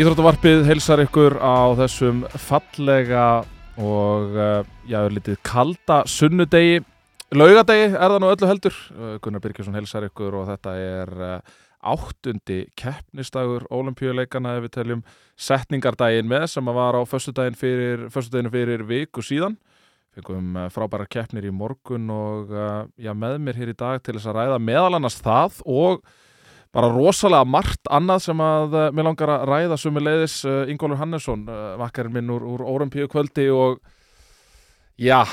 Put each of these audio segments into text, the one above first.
Íþróttavarpið heilsar ykkur á þessum fallega og uh, já, litið kalda sunnudegi, laugadegi er það nú öllu heldur. Uh, Gunnar Birkesson heilsar ykkur og þetta er uh, áttundi keppnistagur ólimpíuleikana ef við teljum setningardaginn með sem var á föstudaginn fyrir, fyrir viku síðan. Fengum frábæra keppnir í morgun og já, með mér hér í dag til þess að ræða meðal annars það og bara rosalega margt annað sem að uh, mér langar að ræða sumi leiðis uh, Ingólfur Hannesson, uh, vakkarinn minn úr, úr Órampíu kvöldi og já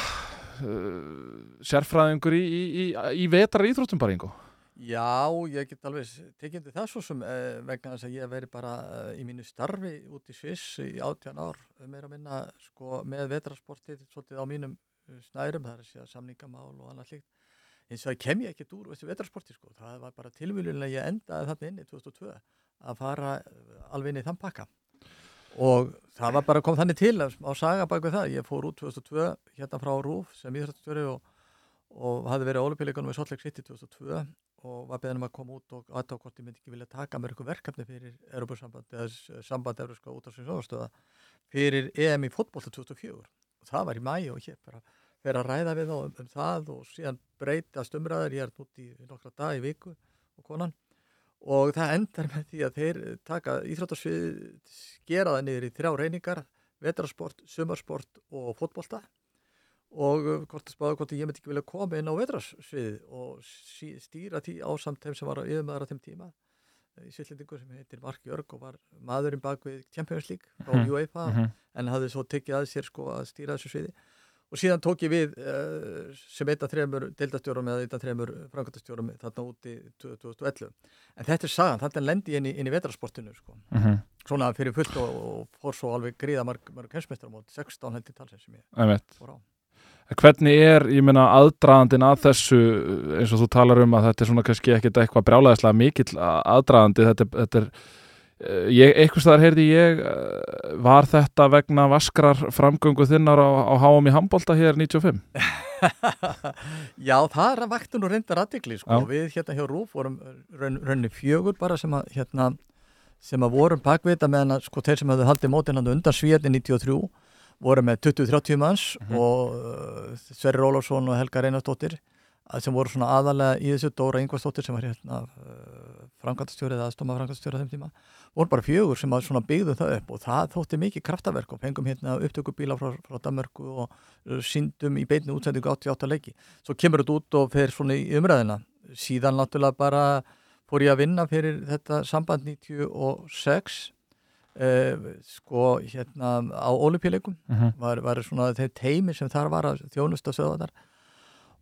sérfræðingur í, í, í, í vetrar íþróttum bara Ingo. Já, ég get alveg tekindi það svo sem eh, vegna þess að ég veri bara eh, í mínu starfi út í Sviss í átján ár meira minna sko, með vetrasportið svolítið á mínum snærum það er að segja samningamál og annað slikt eins og það kem ég ekkert úr veistu, vetrasporti sko. það var bara tilvílulega ég endaði þarna inn í 2002 að fara alveg inn í þann pakka. Og það var bara kom þannig til á saga bak við það, ég fór út 2002 hérna frá Rúf sem íþrættustöru og, og hafði verið við Salt Lake City 2002 og var beðnum að koma út og aðtáð hvort ég myndi ekki vilja taka mér eitthvað verkefni fyrir Europasamband eða samband Európska útráðsins fyrir EM í fótboll 2004 og það var í mæi og ég bara fer að ræða við þá um, um það og síðan breytast umræður, ég er út í nokkra dag í viku og konan. Og það endar með því að þeir taka íþróttarsvið, það niður í þrjá reyningar, vetrasport, sumarsport og fótbolta. Og hvort að spáðu hvort ég myndi ekki vilja koma inn á vetrarsvið og stýra því á samt þeim sem var á yfirmaður á þeim tíma. Í sýllendingu sem heitir Mark Jörg og var maðurinn bak við Champions League frá mm -hmm. UEFA mm -hmm. en hafði svo tekið að sér sko að stýra þessu sviði og síðan tók ég við uh, sem eitt af þremur deildastjórum eða eitt af þremur frangatastjórum þarna úti 2011 en þetta er sagan, þannig lendi ég inn í, inn í vetrasportinu sko. uh -huh. svona fyrir fullt og, og fór svo alveg gríða marg, marg heimsmeistrar mot 16 heldur talsins sem ég fór á Hvernig er, ég meina, aðdraðandin að þessu, eins og þú talar um að þetta er svona kannski ekkert eitthvað brjálæðislega mikill aðdraðandi, þetta, þetta er Eh, ég, eitthvað staðar heyrði ég eh, var þetta vegna vaskrar framgöngu þinnar á, á HM í handbólta hér 95? Já, það að vakta nú reyndar aðdegli sko. við hérna hjá Rúf vorum raun, raunni fjögur bara sem að hérna, sem að vorum bakvita meðan að sko þeir sem hafði haldið mótin undan Svíðin 93 voru með 20-30 manns mm -hmm. og uh, Sverri Rólásson og Helga Reynarsdóttir sem voru svona aðalega í þessu Dóra Ingvarsdóttir sem var hérna framkvæmstjórið eða stóma framkvæmstjórið þeim tíma voru bara fjögur sem byggðu það upp og það þótti mikið kraftaverk og fengum hérna upptökubíla frá, frá Danmarku og uh, síndum í beinu útsendingu 88 leiki svo kemur þetta út og fer svona í umræðina síðan náttúrulega bara fór ég að vinna fyrir þetta samband 96 uh, sko hérna á Ólimpíuleikum uh mhm. -huh. var, var svona þeir teimi sem þar var að þjónusta sögðar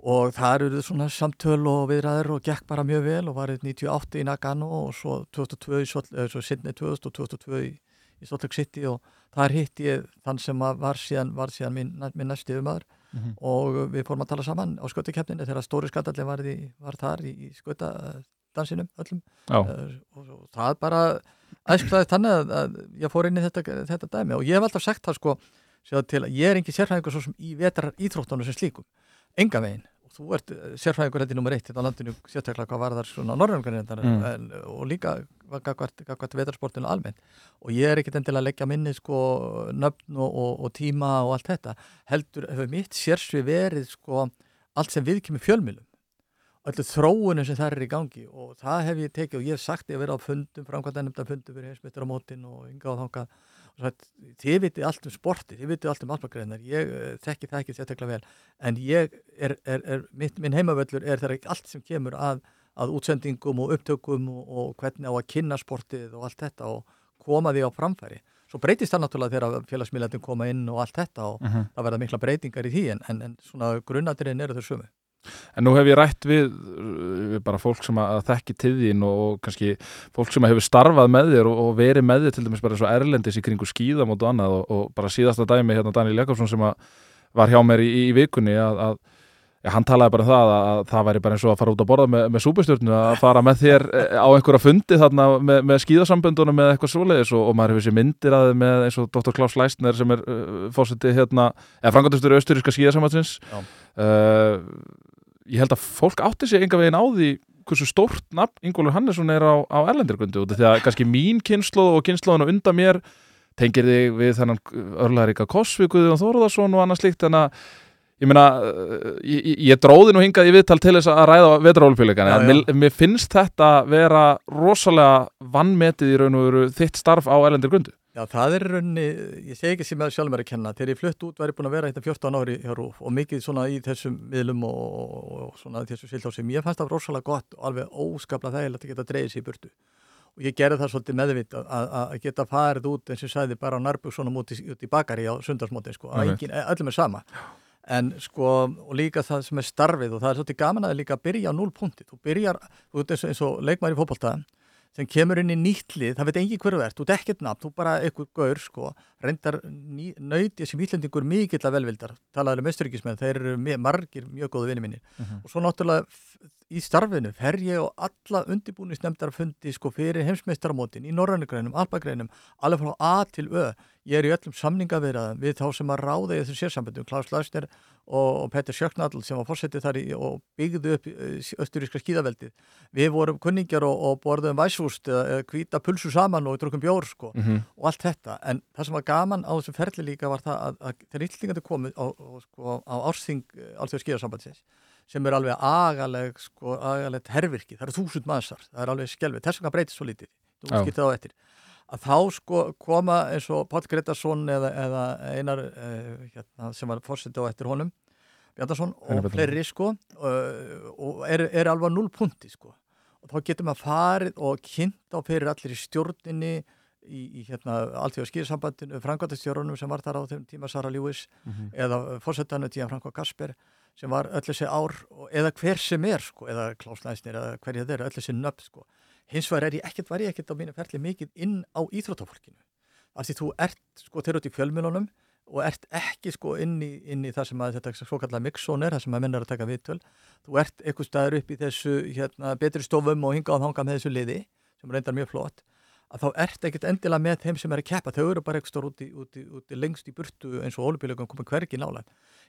og það eru svona samtöl og viðræður og gekk bara mjög vel og varðið 98 í Nagano og svo 2002 í Sydney 2000 og 2002 í, í Salt Lake City og þar hitt ég þann sem var síðan, var síðan minn, minn næst yfirmaður. Mm -hmm. og við fórum að tala saman á skötukeppninu þegar stóri skandalli var, var þar í, í skötadansinum öllum. Uh, og, og það bara æsklaði þannig að, að ég fór inn í þetta, þetta dæmi. Og ég hef alltaf sagt það sko til að ég er ekki sérfæðingur svo sem í vetrar íþróttunum sem slíkum. Enga veginn þú ert eh, sérfræðingur hætti nummer eitt í hérna landinu sérstaklega hvað var þar svona norðangarnir mm. og líka hvað vetarsportinu almennt. Og ég er ekkert endilega að leggja minni sko nöfn og, og, og tíma og allt þetta. Heldur hefur mitt sérsvið verið sko allt sem við kemur fjölmilum öllu þróunum sem það er í gangi. Og það hef ég tekið og ég hef sagt ég hef verið á fundum framkvæmda ennumda fundum fyrir heimsmyndir á mótin og ynga á þangað þið vitið allt um sporti, þið vitið allt um alpagreinar, ég uh, þekki það ekki þetta vel, en ég er, er, er mitt, minn heimavöllur er þegar allt sem kemur að, að útsendingum og upptökum og, og hvernig á að kynna sportið og allt þetta og koma því á framfæri. Svo breytist það náttúrulega þegar félagsmiðlættin koma inn og allt þetta og uh mhm. -huh. það verða mikla breytingar í því en, en, en svona grunnatirinn eru þau sumu. En nú hef ég rætt við, við bara fólk sem að þekki til þín og kannski fólk sem hefur starfað með þér og, og verið með þér til dæmis bara svo erlendis í kringu skýðamót og annað og, og bara síðasta dæmi hérna Daniel Jakobsson sem var hjá mér í, í vikunni að, að ja, hann talaði bara um það að, að það væri bara eins og að fara út að borða með, með súbistjórnu að fara með þér eh, á einhverja fundi þarna með, með skýðasamböndunum með eitthvað svoleiðis og, og maður hefur sér myndir að þið með eins og Dr. Klaus Leistner sem er uh, fósiti hérna, eða frangatustur austuríska skýðasambatsins uh, ég held að fólk átti sig enga veginn á því hversu stórt nafn Ingólfur Hannesson er á, á af því að kannski mín kynnslóð og kynnslóðun undan mér tengir þig við þennan örlaðaríka Kossvíkuði og Þóruðarsson og annað slíkt en að ég meina, uh, ég, ég- ég dróði nú hingað í viðtal til þess að ræða já. mér, mér finnst þetta vera rosalega vannmetið í raun og veru þitt starf á erlendirgundu Já, það er í rauninni, ég segi ekki sem að sjálf mér að kenna, þegar ég flutt út var ég búin að vera hérna 14 ári hjá Rúf og mikið svona í þessum miðlum og, og, svona þessu sildásum, ég fannst það rosalega gott og alveg óskaplega þægilegt að geta dreigið sér í burtu og ég gerði það svolítið meðvitt að, að, að geta farið út eins og ég sagði bara á nærbúksunum út, í- út í bakari á sundarsmóti sko, að Einmitt. engin, öllum er sama en sko, og líka það sem er starfið og það er svolítið gaman að það líka að byrja á 0 punkti, þú byrjar, ert eins og, leikmæri fótbolta sem kemur inn í nýtt lið, það veit engi hverju verð, þú ert ekkert nafn, þú bara eitthvað gaur, sko, reyndar nöytið sem íslendingur mikill að velvildar, talaður um austuríkismenn, þeir eru mjög, margir mjög góðu vinni mínir. Og svo náttúrulega í starfinu fer ég og alla undirbúnisnefndar fundi sko fyrir heimsmeistaramótin í norrænugreinum, alpagreinum, alveg frá A til Ö. Ég er í öllum samningavirðaðum við þá sem að ráða í þessu sérsamböndum, Klaus Lausner og, Petter Sjöknadl sem var fórsetið þar í, og byggði upp östuríska skíðaveldið. Við vorum kunningjar og, og borðum væsúst eða, eða hvíta pulsu saman og drukum bjór sko -hmm. og allt þetta, en það sem var gaman á þessum ferli líka var það að, að þegar yllingandi komið á, sko, á ársþing alltaf skíðarsambandsins sem er alveg agaleg sko, agalegt hervirki, það eru þúsund mannsar það er alveg skelvið, þess vegna breytist svo lítið. Þú það á eftir að þá sko koma eins og Páll Gretarsson eða, eða einar uh, hérna, sem var fórsetið á eftir honum Bjarnason Einar og fleiri sko uh, og er, er alveg null punti sko. Og þá getur maður farið og kynnt á fyrir allir í stjórninni í, í hérna alltíða skýrsambandinu frangvæntastjórunum sem var þar á þeim tíma Sara Lewis eða fórsetanu tíðan Franko Kasper sem var öll þessi ár og, eða hver sem er sko, eða Klaus Læsnir eða hverja þeir, öll þessi nöfn sko. Hins vegar er ég ekkert, var ég ekkert á mínu ferli mikið inn á íþróttafólkinu. Af því þú ert sko þeir út í fjölmjölunum og ert ekki sko inn í, inn í það sem að þetta svo kallar mixzone er, það sem að menn er að taka viðtöl. Þú ert eitthvað staður upp í þessu hérna, betri stofum og hinga á þanga með þessu liði sem reyndar mjög flott að þá ert ekkert endilega með þeim sem er að keppa. Þau eru bara eitthvað stór úti, úti, úti lengst í burtu eins og olubílögum komið hvergi nálega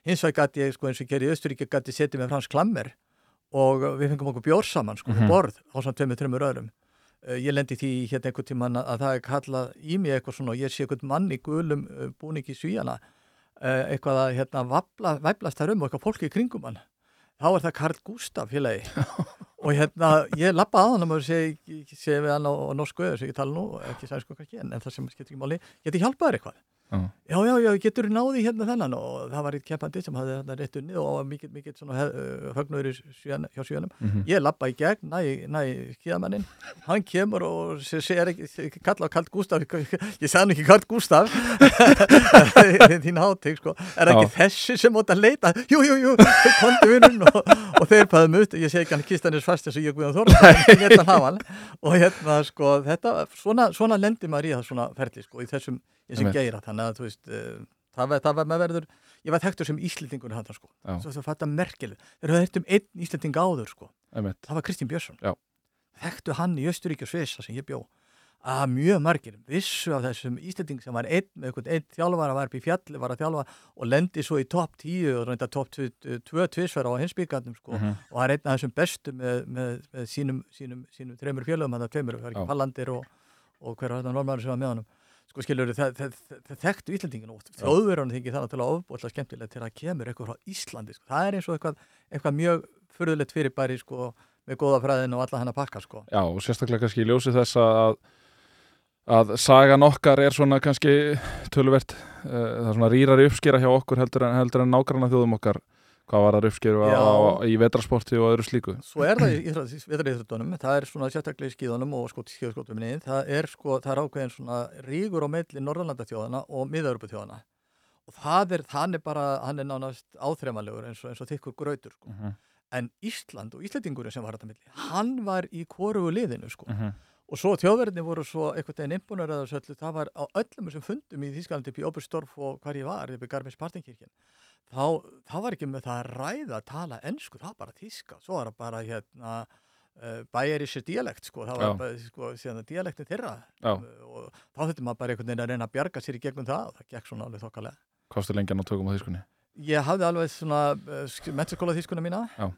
hins vegar gæti ég, sko, eins og ég gerði í Östuríki gæti setið með Frans Klammer og við fengum okkur bjór saman, sko, mm borð á svona tveimur, þreimur öðrum. Uh, ég lendi því hérna einhvern tímann að, að það er kallað í mig eitthvað svona og ég sé einhvern mann í gulum uh, búningi svíjana uh, eitthvað að hérna vabla, væblast þær um og eitthvað fólki í kringum hann. Þá er það Karl Gustaf félagi. Og hérna ég lappa að hann og segi, segi við hann á, á norsku eða sem ég tala nú, ekki sænsku kannski en, en það sem skiptir ekki máli, geti hjálpað þér eitthvað Já. já, já, já, getur náði hérna þennan? Og það var eitt keppandi sem hafði þetta rétt unni og var mikill, mikill svona uh, högnur sjön, hjá sjöunum. Mhm. ég lappa í gegn, næ, næ skíðamennin hann kemur og se- segir ekki kalla á Karl Gustaf ég sagði ekki Karl Gustaf þín hátig sko. Er ekki Já. þessi sem móta að leita? Jú, jú, jú, kondi vinnun og, og þeir paðum út, ég segi ekki hann kist hann er fast eins og ég guðan þorð og hérna sko þetta, svona, svona lendir maður í það svona ferli sko í þessum, Einmitt. geira þannig að þú veist uh, það, var- það var með verður, ég var þekktur sem Íslendingur hann sko, það fattar merkileg þeir höfðu heyrt um einn Íslending áður sko Einmitt. það var Kristinn Björnsson þekktu hann í Östuríki og Svissa sem ég bjó að mjög margir vissu af þessum Íslending sem var einn með einhvern einn þjálfara var upp í fjalli var að þjálfa og lendi svo í topp 10 og reynda topp 2 tvisver á hinsbyggandum sko Mhm. og hann er einn af þessum bestu með, með, með sínum, sínum, sínum hann tveimur, það er Já. ekki Pallandir og, og hver var þetta normaður sem var með honum sko skilur það, það, það, það þekktu Íslandingin út þjóðverðan þingi þannig til að ofbóðslega skemmtilegt til að kemur eitthvað frá Íslandi sko. það er eins og eitthvað, eitthvað mjög furðulegt fyrirbæri sko, með góða fræðin og alla hann að pakka sko. Já, og sérstaklega kannski í ljósi þess að að sagan okkar er svona kannski töluvert uh, það er svona rýrari uppskera hjá okkur heldur en, heldur en nágranna þjóðum okkar hvað var það uppskeru á, í vetrasporti og öðru slíku Svo er það í veðraríþróttunum, það er svona sérstaklega í skíðunum og sko skíðaskótuminni, það er sko, það er ákveðin svona rígur á meilli Norðurlandaþjóðana og Miðaurupatjóðana og það er, hann er bara, hann er nánast áþremalegur eins og, eins og þykkur grautur sko. uh -huh. En Ísland og Íslandingurinn sem var þetta milli, hann var í korugu liðinu sko. Uh -huh. Og svo þjóðverðinni voru svo veginn imponar eða svolítið, það var á öllum þessum fundum í Þísklandi upp í Oberstorf og hvar ég var, upp í Garmisch-Partenkirkjen. Þá, þá var ekki með það að ræða að tala ennsku, það var bara þíska. Svo var það bara hérna uh, bæjarísir dialekt, sko, það var Já. bara, sko, dialektin þeirra. Uh, og þá þurfti maður bara einhvern veginn að reyna að bjarga sér í gegnum það og það gekk svona alveg þokkalega. Kostu lengjan á tökum á þýskunni Ég hafði alveg svona uh, mentaskóla þýskuna mína uh,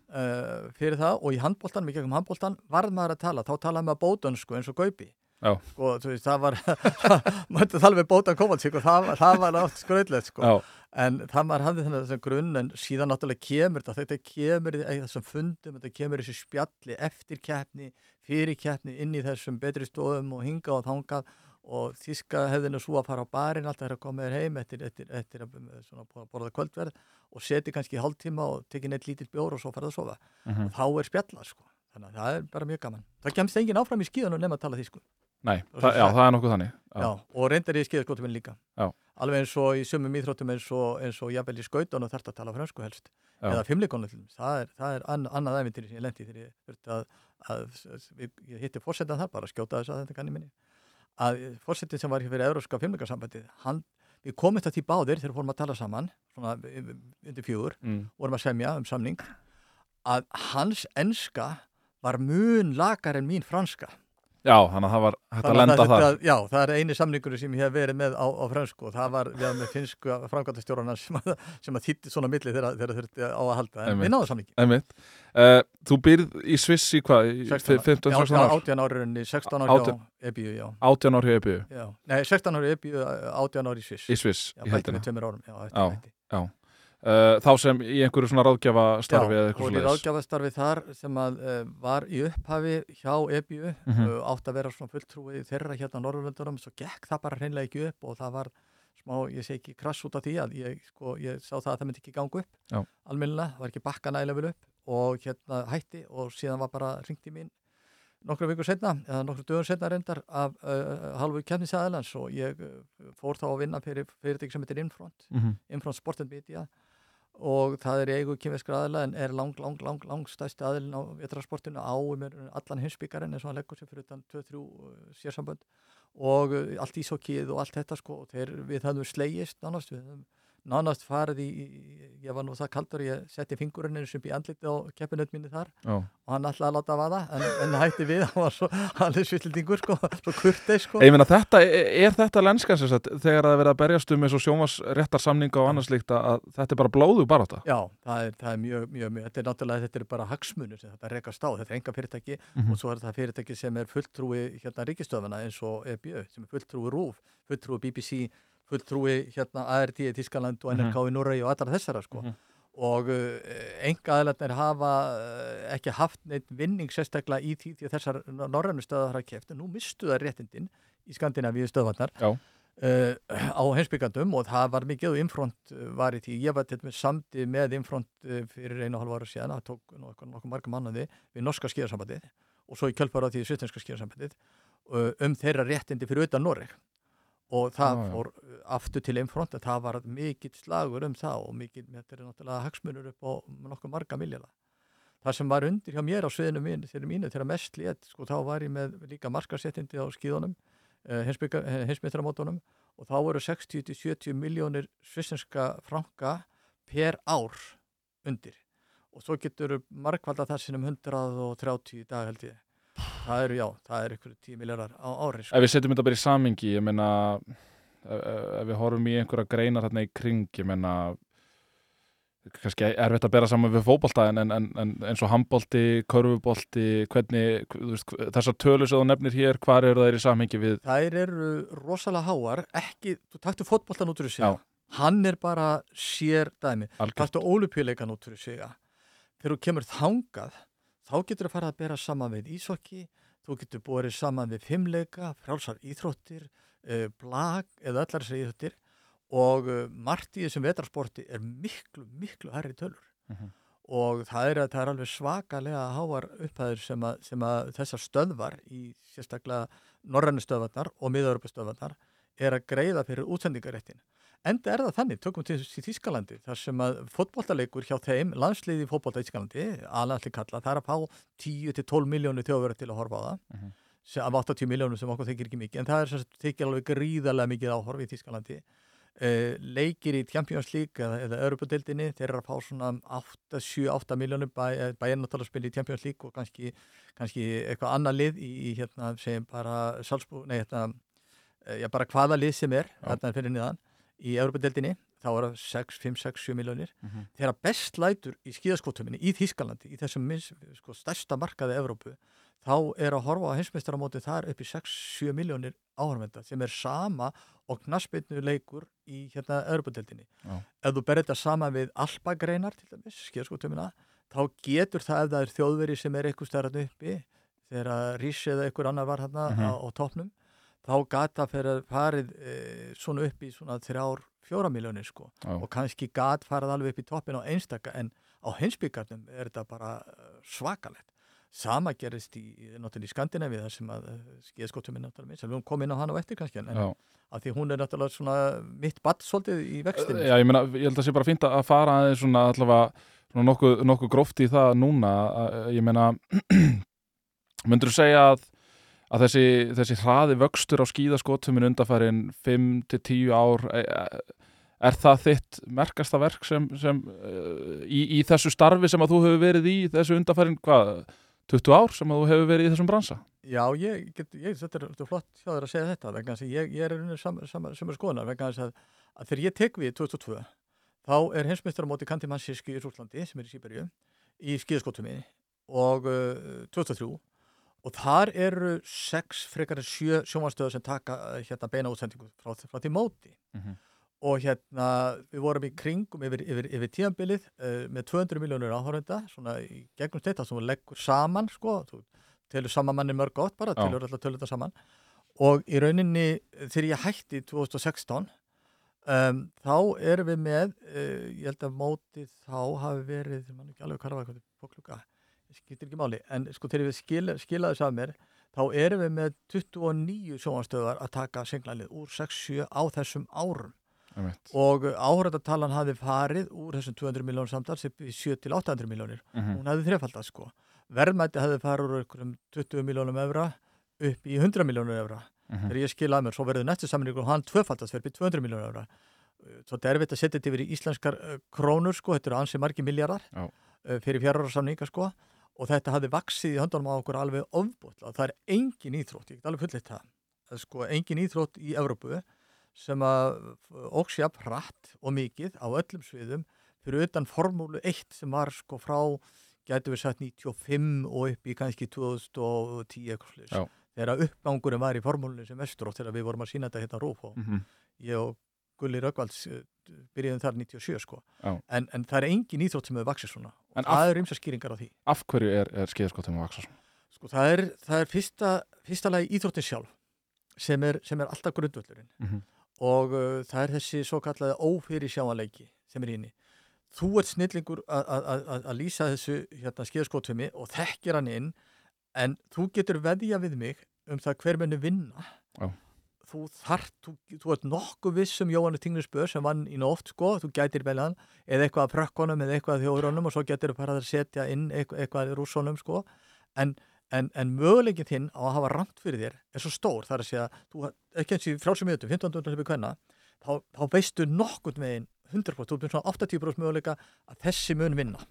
fyrir það og í handbóltan, mikið um handbóltan, varð maður að tala, þá talaði maður bótönsku eins og gaupi. Já. Sko, þú veist, það var, maður tala með bótan Kovalsík og það, það var oft skröðlegt, sko. En það maður hafði þennan þessum grunn, en síðan náttúrulega kemur þetta, þetta kemur í þessum fundum, þetta kemur í þessu spjalli eftir keppni, fyrir keppni, inn í þessum betri stóðum og hinga og þangað og þíska hefðinu svo að fara á barinn alltaf er að koma þér heim eftir, eftir, eftir að borða kvöldverð og seti kannski hálftíma og tekið neitt lítill bjór og svo farið að sofa Mm -hmm. og þá er spjalla sko þannig að það er bara mjög gaman það kemst engin áfram í skíðanum nema að tala þísku Nei, það, já, það er nokkuð þannig já. Já, og reyndar í skíðaskótuminn líka Já. Alveg eins og í sumum íþróttum eins og, eins og jafnvel í skautunum þarf það að tala fransku helst Já. eða þess það er, það er ann, annað æfintir sem ég lendi þegar ég þurfti að, að, að ég hitti fórsetan þar bara að skjóta þess að þetta kanni minni að fórsetin sem var hér fyrir Európska fimmleikarsambandi við komum þetta til báðir þegar fórum að tala saman svona undir fjögur mm. vorum að semja um samning að hans enska var mun lakar en mín franska Já, þannig að það var hægt að lenda það, þar þetta- Já, það er eini samningur sem ég hef verið með á, á fransku og það var við með finsku framkvæmtastjórana sem, að- sem að þýtti svona milli þegar þurfti á að halda en Einmitt. við náðum samningi. Uh, þú byrð í Sviss í hvað? Í 16 15, 16 Já, ár? 18 ári, 16 ári Átján. á EBU, já. 18 ár hjá EBU já. Nei, 16 ári EBU, 18 ári í Sviss. í Sviss Já, í bætti heldina með tveimur árum. Já, Já. já. Uh, Þá sem í einhverju svona ráðgjafa starfi eða eitthvað og í svoleiðis. ráðgjafastarfi þar sem að uh, var í upphafi hjá EBU, Mhm. uh, átt að vera svona fulltrúi þeirra hérna á Norrlöndunum, svo gekk það bara hreinlega ekki upp og það var smá, ég segi ekki krass út af því að ég, sko, ég sá það að það myndi ekki ganga upp Já. almennilega, það var ekki bakka nægilega vel upp og hérna hætti og síðan var bara ringt í mín nokkru vikur setna, eða nokkru dögur setna reyndar af halvu kemnisæðalans og ég fór þá að vinna fyrir fyrirtæki og það er eigu kynveskra aðila en er lang, lang, lang, lang stæsti aðilin á vetrasportinu á um allan hinsbyggarinn eins og hann leggur sér fyrir utan 2-3 sérsambönd og uh, allt ísokkið og allt þetta sko og þeir, við höfum slegist nánast við höfum nánast farið í, í- ég var nú það kaldur ég setti fingurinn eins upp í andliti á keppinöð minni þar Já. og hann ætlaði að láta að vaða en, en hætti við, hann var svo hann er svillindingur sko, svo kurteis sko Ég meina þetta, er þetta lenskan sem sagt þegar það er verið að berjast um eins og sjómas réttar samninga og annars líkt að, að þetta er bara blóðu bara þetta Já, það er, það er mjög, mjög, mjög, þetta er náttúrulega, þetta er bara hagsmunir sem þetta rekast á, þetta er enga fyrirtæki Mhm. og svo er það fyrirtæki sem er fulltrúi hérna ríkistöðuna eins og EBU, sem er fulltrúi RÚF, fulltrúi BBC, fulltrúi hérna ARD í Tískaland og NRK í Noregi og allar þessara sko. Mhm. Og uh, enga aðlarnir hafa uh, ekki haft neitt vinning sérstaklega í því því þessar norrænu stöðar hafa keft, en nú mistu það réttindin í Skandinavíu stöðvarnar uh, á heimsbyggandum og það var mikið og Infront uh, var í því, ég var til með samdi með Infront uh, fyrir einu og halva ára síðan það tók nokkuð, marga mannaði við norska skíðarsambandið og svo í kjölfara því svistinska skíðarsambandið uh, um þeirra réttindi fyrir utan Noreg og það Já, já. fór uh, aftur til Infront að það var mikill slagur um það og mikill, þetta er náttúrulega hagsmunur upp á nokkuð marga miljala það sem var undir hjá mér á sviðinu mín, þegar mínu þegar mest lét, sko þá var ég með líka markasettindi á skíðunum uh, heimsmyndramótunum og þá voru 60-70 miljónir svissenska franka per ár undir. Og svo getur markvalda það sinum 130 í dag held ég það eru já, það eru ykkur 10 miljardar á ári sko. Ef við setjum þetta bara í samingi, ég meina ef, ef við horfum í einhverja greinar hérna í kring, ég meina kannski erfitt að bera saman við fótbolta en, en, en eins og handbolti, körfubolti hvernig, veist, þessar tölur sem þú nefnir hér, hvar eru þær í samhengi við? Þær eru rosalega háar ekki, þú taktu fótboltan út úr sig. Hann er bara sér dæmi. Algjört? taktu ólupjuleikan út úr sig. Þegar þú kemur þangað þá getur þú farið að bera saman við ísokki þú getur borið saman við fimmleika frálsar íþróttir uh, blag eða allar þessar íþróttir og uh, margt í þessum vetarsporti er miklu, miklu herri tölur Mhm. og það er, það er alveg svakalega háar upphæður sem að, að þessar stöðvar í sérstaklega norrænu stöðvarnar og miðauröpa stöðvarnar er að greiða fyrir útsendingaréttin Enda er það þannig, tökum til í Þískalandi þar sem að fótboltaleikur hjá þeim landsliði í fótbolta í Þískalandi, alveg kalla, það er að fá 10-12 miljónu þjóðverð til að horfa á það Mhm. sem, af 80 miljónu sem okkur þykir ekki mikið en það er sem sagt þykir alveg gríðarlega mikið áhorf í Þískalandi uh, leikir í Champions League eða, eða Europadeildinni, þeir eru að fá svona 7-8 miljónu bæ, að spila í Champions League og kannski, kannski eitthvað annað lið í, í hérna, segjum bara Salzburg, nei hérna, eh, já bara hvaða lið sem er, Já. hérna fyrir niðan í Europadeildinni þá er það 6, 5, 6, 7 miljónir mm -hmm. þegar best lætur í skíðaskótuminni í Þískalandi, í þessum sko, stærsta markaði Evrópu, þá er að horfa á heimsmeistaramóti þar upp í 6-7 miljónir áhörmenda sem er sama og knaspinu leikur í hérna Evrópadeildinni. Ef þú berður þetta sama við alpagreinar til dæmis, skíðaskótumina, þá getur það ef það er þjóðveri sem er eitthvað stærðan uppi, þegar Rís eða einhver annar var hérna mm -hmm. á, á topnum, þá gata fyrir farið e, svona upp í svona þrjár fjóra miljónir sko. Já. og kannski gat farið alveg upp í toppin á einstaka en á hinsbyggarnum er þetta bara svakalett sama gerist í, í Skandinavi þar sem að skeiðskóttum er náttúrulega sem við komum inn á hann á eftir kannski en að því hún er náttúrulega svona mitt batt svolítið í vextinu Já, ég, meina, ég held að það sé bara fínt að fara aðeins svona allavega svona nokkuð, gróft í það núna að, ég meina myndur þú segja að, að þessi, þessi hraði vöxtur á skíðaskóttum er undarfærin 5-10 ár e, e, er það þitt merkasta verk sem, sem í, í þessu starfi sem að þú hefur verið í þessu undarfærin hvað 20 ár sem að þú hefur verið í þessum bransa? Já, ég, get, ég þetta, er, þetta er flott hjá þér að segja þetta vegna að ég, ég er unnið samar skoðunar vegna að, að þegar ég tek við 2002 þá er heimsmyndstur á móti Kandi Mansiski í Rúslandi sem er í Sýberju í skíðaskóttum og uh, 2003 og þar eru sex frekar en sjö sjómanstöður sem taka hérna beina útsendingu frá, frá því móti mm -hmm. og hérna við vorum í kringum yfir, yfir, yfir tíanbilið uh, með 200 miljónur áhörunda svona í gegnum þetta sem við leggur saman sko, telur saman manni mörg gott bara, Já. telur alltaf tölur þetta saman og í rauninni þegar ég hætti 2016 um, þá erum við með uh, ég held að mótið þá hafi verið, mann ekki alveg hvað var það på klukka skiltir ekki máli, en sko þegar við skil, skilaðu saman þá erum við með 29 sjóanstöðar að taka senglanlið úr 6-7 á þessum árum. Emmeit. og áhverjadattalan hafi farið úr þessum 200 miljónir samtals upp í 7-800 miljónir mm -hmm. hún hafi þrefaldað sko. Verðmætti hafi farið úr einhverjum 20 miljónum evra upp í 100 miljónur evra. Mm -hmm. þegar ég skilaði mér, svo verður næstu og hann tvöfaldast verður upp í 200 miljónur evra. Svo þetta er erfitt að setja þetta yfir í íslenskar uh, krónur sko, þetta eru ansi margi miljardar uh, fyrir fjárhóra samninga sko og þetta hafði vaksið í höndunum á okkur alveg ofbútla. Það er engin íþrótt, ég get alveg fullitt það, sko engin íþrótt í Evrópu sem að óksja pratt og mikið á öllum sviðum fyrir utan formúlu 1 sem var sko frá, getur við sagt 95 og upp í kannski 2010 eitthvað slús. Þegar uppgangurinn var í formúlunum sem vestur og þegar við vorum að sína þetta hérna rúf og mm -hmm. ég og Gulli Röggvalds byrjuðum þar 97 sko. En, en það er engin íþrótt sem hefur vaksið svona. Og en það eru ymsa skýringar á því. Af hverju er, er skeiðskottum að vaksa svona? Sko það er, það er fyrsta, fyrsta lagi íþróttin sjálf sem er, sem er alltaf grundvöldurinn mm -hmm. og uh, það er þessi svo kallaði ófyrir sjáanleiki sem er íni Þú ert snillingur að lýsa þessu hérna, skeiðskottvimi og þekkir hann inn en þú getur veðja við mig um það hver menni vinna. Já þú þart, þú, þú ert nokkuð viss um Jóhannes Tingnesbjörn sem vann í nótt sko, þú gætir vel hann, eða eitthvað að frökkunum eða eitthvað að þjóðurónum og svo getur þú farað að setja inn eitthvað, í rússónum sko en, en, en möguleikin þinn á að hafa ramt fyrir þér er svo stór, þar að segja þú, ekki eins í frálsum miðutum, 15. hlupi hvenna þá, þá veistu nokkuð með einn 100%, þú erum svona 80% möguleika að þessi mun vinna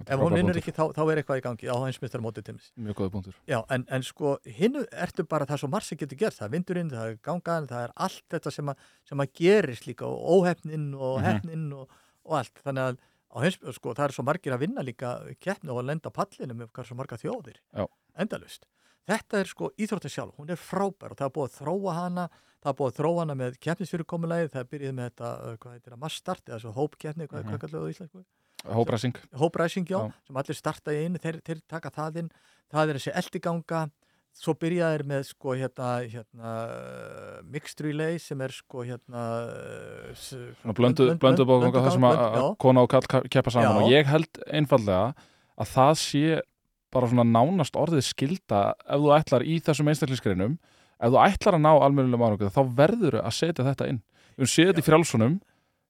ef hún vinnur ekki þá, þá er eitthvað í gangi á heimsmyndstar mótið tímis mjög góða punktur. Já, en, en sko hinnu ertu bara það sem Marsi getur gert það er vindurinn, það er gangaðin, það er allt þetta sem að, sem að gerist líka og óhefninn og mm -hmm. og, og allt. Þannig að heims, sko, það er svo margir að vinna líka keppni og að lenda pallinu með hvað svo marga þjóðir. Já. endalust þetta er sko íþróttir sjálf, hún er frábær og það er búið að þróa hana það er búið að þróa hana með keppnisfyrirkomulegið það er byrjuð með þetta, hvað heitir það, massstart eða svo hópkeppni, hvað, mm -hmm. hvað kallar það í Íslandsku Hópræsing Hópræsing, já, já, sem allir starta í einu þeir, þeir taka það inn, það er þessi eldiganga, svo byrjaðir með sko hérna, hérna mixed relay sem er sko hérna blöndu bóðganga það sem að kona og kall keppa saman. Já. og ég held einfallega að það sé bara svona nánast orðið skilda ef þú ætlar í þessum einstaklingsgreinum. Ef þú ætlar að ná almennilega mánum þá verður þau að setja þetta inn. Við höfum setið í frjálsunum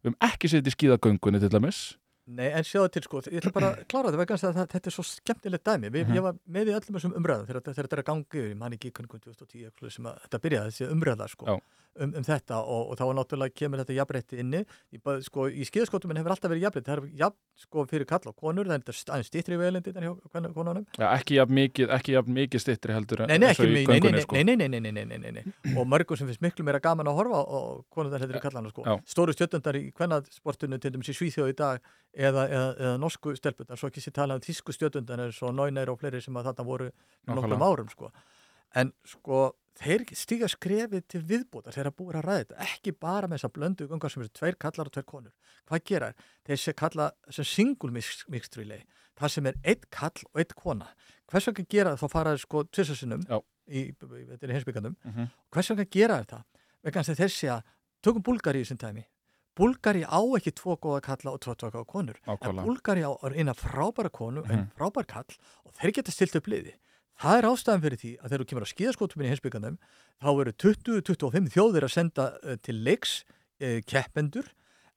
við höfum ekki setið í skíðagöngunni til dæmis Nei, en sjáðu til sko, ég ætla bara að klára vegna þess að þetta er svo skemmtilegt dæmi við, Mhm. ég var með í öllum þessum umræðum þegar, þetta er að gangi yfir, ég man ekki hvernig 2010 eitthvað sem að þetta byrjaði, þessi umræða sko, Já um, um þetta og, og þá er náttúrulega kemur þetta jafnbreytti inni. Ég, sko, í skiðskotum hefur alltaf verið jafnbreytti, það er jafn sko, fyrir kall og konur, það er aðeins stýttri veilindi hjá konunum. Já, ekki jafn mikið, mikið stýttri heldur en þessu í göngunni. Sko. Nei, nei, nei, nei, nei, nei, nei. og mörgum sem finnst miklu meira gaman að horfa og konur það heldur sko. í kallana. Sko. Stóru stjötundar í kvennasportunum til dæmis í Svíþjóð í dag eða, eða, eða norsku stelpundar, svo ekki sé tala um tísku stjötundar en svo náinæri og fleiri sem að þarna voru nokkrum árum sko. En sko þeir stíga skrefið til viðbótar þegar búið að ræða þetta, ekki bara með þessa blöndu gangar sem eru tveir kallar og tveir konur hvað gera sé kalla sem single mix- mixed relay það sem er eitt kall og eitt kona hvers vegna gera þá fara þeir sko tvisarsinnum Já. í, í, í heimsbyggandum Mhm. hvers vegna gera þetta? vegna þess að þeir sé að tökum Búlgari í þessum tæmi Búlgari á ekki tvo góða kalla og tvo tvo góða konur en Nákvæmlega. Búlgari á eina frábæra konu en Mhm. frábær kall og þeir geta stilt upp liði það er ástæðan fyrir því að þegar þú kemur að skíðaskótuminn í heimsbyggandum þá eru 20-25 þjóðir að senda uh, til leiks uh, keppendur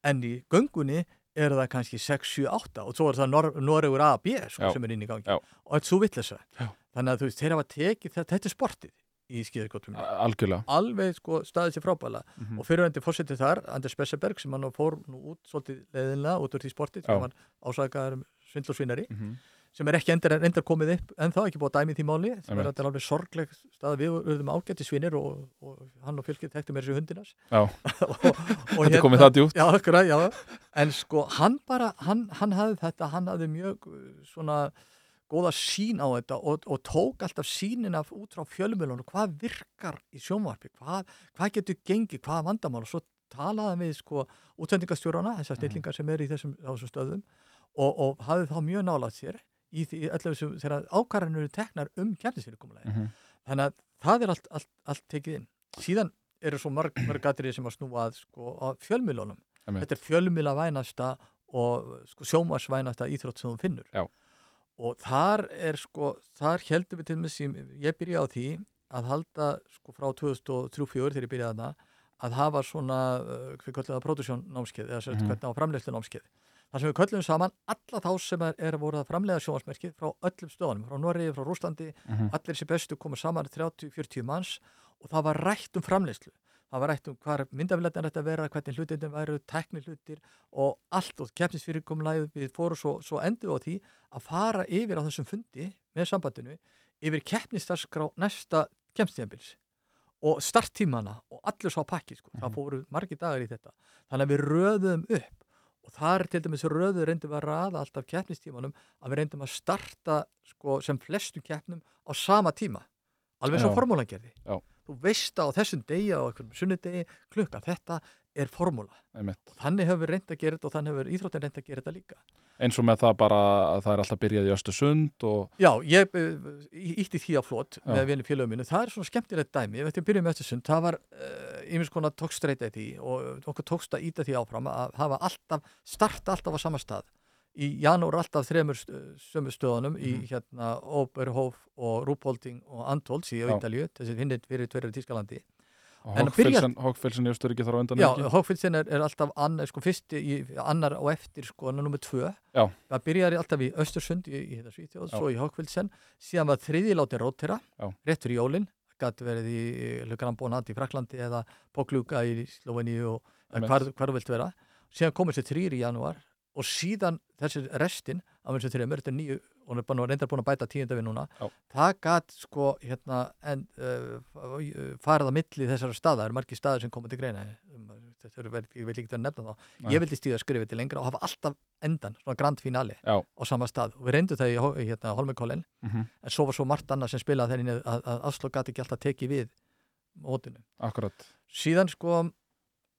en í göngunni eru það kannski 6-7-8 og svo er það Nor Noregur A, B sko, sem er inn í gangi Já. og þetta er svo vittlesa þannig að þú veist, þeir hafa tekið þetta, er sportið í skíðaskótuminn Algjörlega. alveg sko staðið sér frábæla Mhm. og fyrirvændi fórsetið þar, Anders Besseberg sem hann fór nú út svolítið leðinlega út úr því sportið Já. sem hann ásakaður um svindl og svinari Mhm. Sem er ekki endur, endur komið upp en þá ekki búið að dæmi því máli. Sem er alveg sorgleg stað við urðum ágætti svinir og, og hann og fylgið þekktu mér þessu hundinas Já, og, og þetta er komið það djúpt. já, akkurat, já, en sko hann bara, hann, hann hafði þetta hann hafði mjög uh, svona góða sín á þetta og, og tók alltaf sínin af út frá fjölmjölun og hvað virkar í sjónvarpi? Hvað, hvað getur gengið, hvað vandamál? Og svo talaði við sko útsendingastjórana, þessar stillingar sem er í þessum, stöðum og, og hafði þá mjög nálægt sér í því öllu þessum þegar ákvarðanur eru teknar um kjarnisfyrirkomulegi Mhm. þannig að það er allt, allt, allt tekið inn síðan eru svo mörg, mörg atriði sem að snúa að, sko, að Einmitt. þetta er fjölmjöla vænasta og sko, sjómasvænasta íþrótt sem þú finnur Já. og þar er sko, þar heldum við til með sem ég byrja á því að halda sko frá 2003-2004 þegar ég byrjaði þarna að hafa svona, uh, við köllum það produksjón námskeið eða mm Mhm. hvernig á framleiðslu námskeið þar sem við köllum saman alla þá sem er, voruð að framleiða sjómasmerkið frá öllum stöðunum, frá Noregi, frá Rúslandi Mhm. allir þessi bestu komu saman 30-40 manns og það var rætt um framleiðslu það var rætt um hvað myndafilættin ætti að vera hvernig hlutindin væru, tekni hlutir og allt og keppnisfyrirkomlæð við fórum svo, svo endur á því að fara yfir á þessum fundi með sambandinu yfir keppnisdarskrá næsta keppnistíðanbils og starttímana og allir svo á pakki sko. það Mhm. fóru margir dagar í þetta þannig að við röðum upp og það er til dæmis röðu reyndum við að raða alltaf keppnistímanum að við reyndum að starta sko, sem flestum keppnum á sama tíma. Alveg svo formúlan gerði. Þú veist á þessum degi á einhverjum sunnudegi klukkan þetta er formúla. Þannig hefur við reynd að gera þetta og þannig hefur íþróttin reynd að gera þetta líka. Eins og með það bara að það er alltaf byrjað í Östersund og Já, ég uh, ítti því á flott Já. með vinni félögum mínu, það er svona skemmtilegt dæmi. Ég veit ég byrjuð með þessu sund, það var yfir konar tókstreita í því og okkur tókst að íta því áfram að hafa alltaf starta alltaf á sama stað. Í janúar alltaf þremur sömu stöðunum í Mhm. hérna Oberhof og Ruhpolding og Antolz í. Ítalju, þessi hinnir fyrir tverjur í Tískalandi og Hogfelsen í Östuríki þar á undan Já, ekki Hoffildsen er, er alltaf annar, sko, fyrsti, í, annar og eftir sko, nummer tvö. Já. Það byrjar alltaf í Östersund í, í þetta Svíþjóð, Já. svo í Hoffildsen, síðan var þriði látin rótera, Já. rétt fyrir jólinn, gæti verið í Lugranbonat í Fraklandi eða Pókluga í Sloveníu og hvar, hvar vilt vera. Síðan komur þessi þrýr í janúar og síðan þessi restin af þessu þrjumur, þetta er nýju og hún er bara reyndar búin að bæta tíunda við núna Já. það gæt sko hérna en uh, farið á milli þessara staða, það eru margir staðar sem koma til greina Um, þetta eru vel, ég vil ekki að nefna þá Nei. ég vildi stíða skrifið til lengra og hafa alltaf endan, svona grand finale Já. á sama stað og við reyndum það í hérna, Holmenkollen Mhm. en svo var svo margt annað sem spilaði þenni að, að Aslo gæti ekki alltaf tekið við mótinu. Akkurat Síðan sko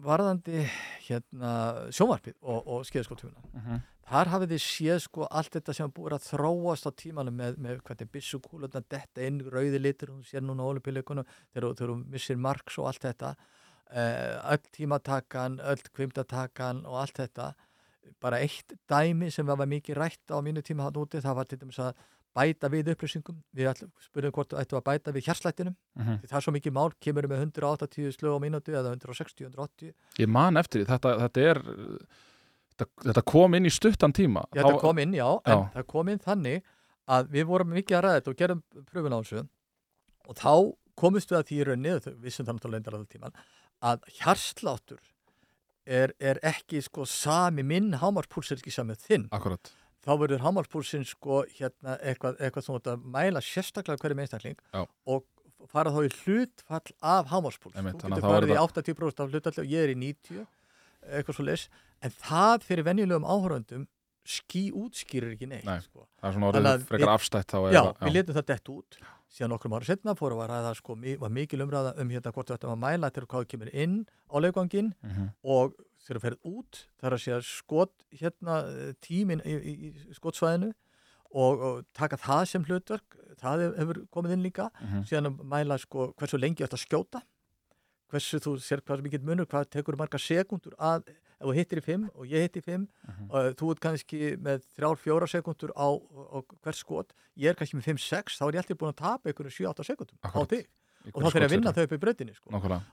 varðandi hérna sjónvarpið og, og skeiðskóttífuna Mhm. þar hafið þið séð sko allt þetta sem búið að þróast á tímanum með, með hvernig byssukúlutna detta inn rauði litur, hún sér núna á olimpíuleikunum þegar, hún missir marks og allt þetta. Uh, öll tímatakan öll kvimtatakan og allt þetta. Bara eitt dæmi sem var mikið rætt á mínu tíma hann úti það var til dæmis að bæta við upplýsingum. Við all, spurðum hvort þú ættu að bæta við hjarslættinum Mhm. því það er svo mikið mál, kemur með 180 slög á mínútu eða 160, 180 Ég man eftir því, þetta, þetta er þetta, þetta kom inn í stuttan tíma. Já, þetta kom inn, já, en Já. það kom inn þannig að við vorum mikið að ræða þetta og gerum pröfun á þessu. Og þá komust við að því í rauninni, og þau vissum það náttúrulega endar alltaf tíman, að hjarsláttur er, er ekki sko sami minn hámarspúls er ekki sami þinn. Akkurat, Þá verður hámarspúlsinn sko hérna eitthvað, eitthvað ert að mæla sérstaklega hverjum einstakling Já. og fara þá í hlutfall af. Einmitt, Þú að getur farið í þetta- 80% af hlutfalli og ég er í 90 eitthvað svo leis, en það fyrir venjulegum áhöröndum ský útskýrir ekki neitt Nei. sko. það er svona orðið að frekar afstætt Já, eða- við letum það dett út síðan okkur ára setna fórum að ræða sko, var mikil umræða um hérna hvort ættum að mæla til hvað kemur inn á leikvangin Mhm. og þegar þú ferð út þar að segja skot hérna eh, tíminn í, í, í skotsvæðinu og, og taka það sem hlutverk það hef- hefur komið inn líka Mhm. síðan að mæla sko hversu lengi þetta skjóta hversu þú sér hvað mikið munur hvað tekur marga sekundur að ef þú hittir í fimm og ég hitti í fimm Mhm. og þú ert kannski með þrjár, fjóra sekundur á, á hvert skot ég er kannski með 5-6, þá er ég alltaf búin að tapa einhverju 7-8 sekundum á þig og þá fyrir að vinna þau upp í breytinni sko.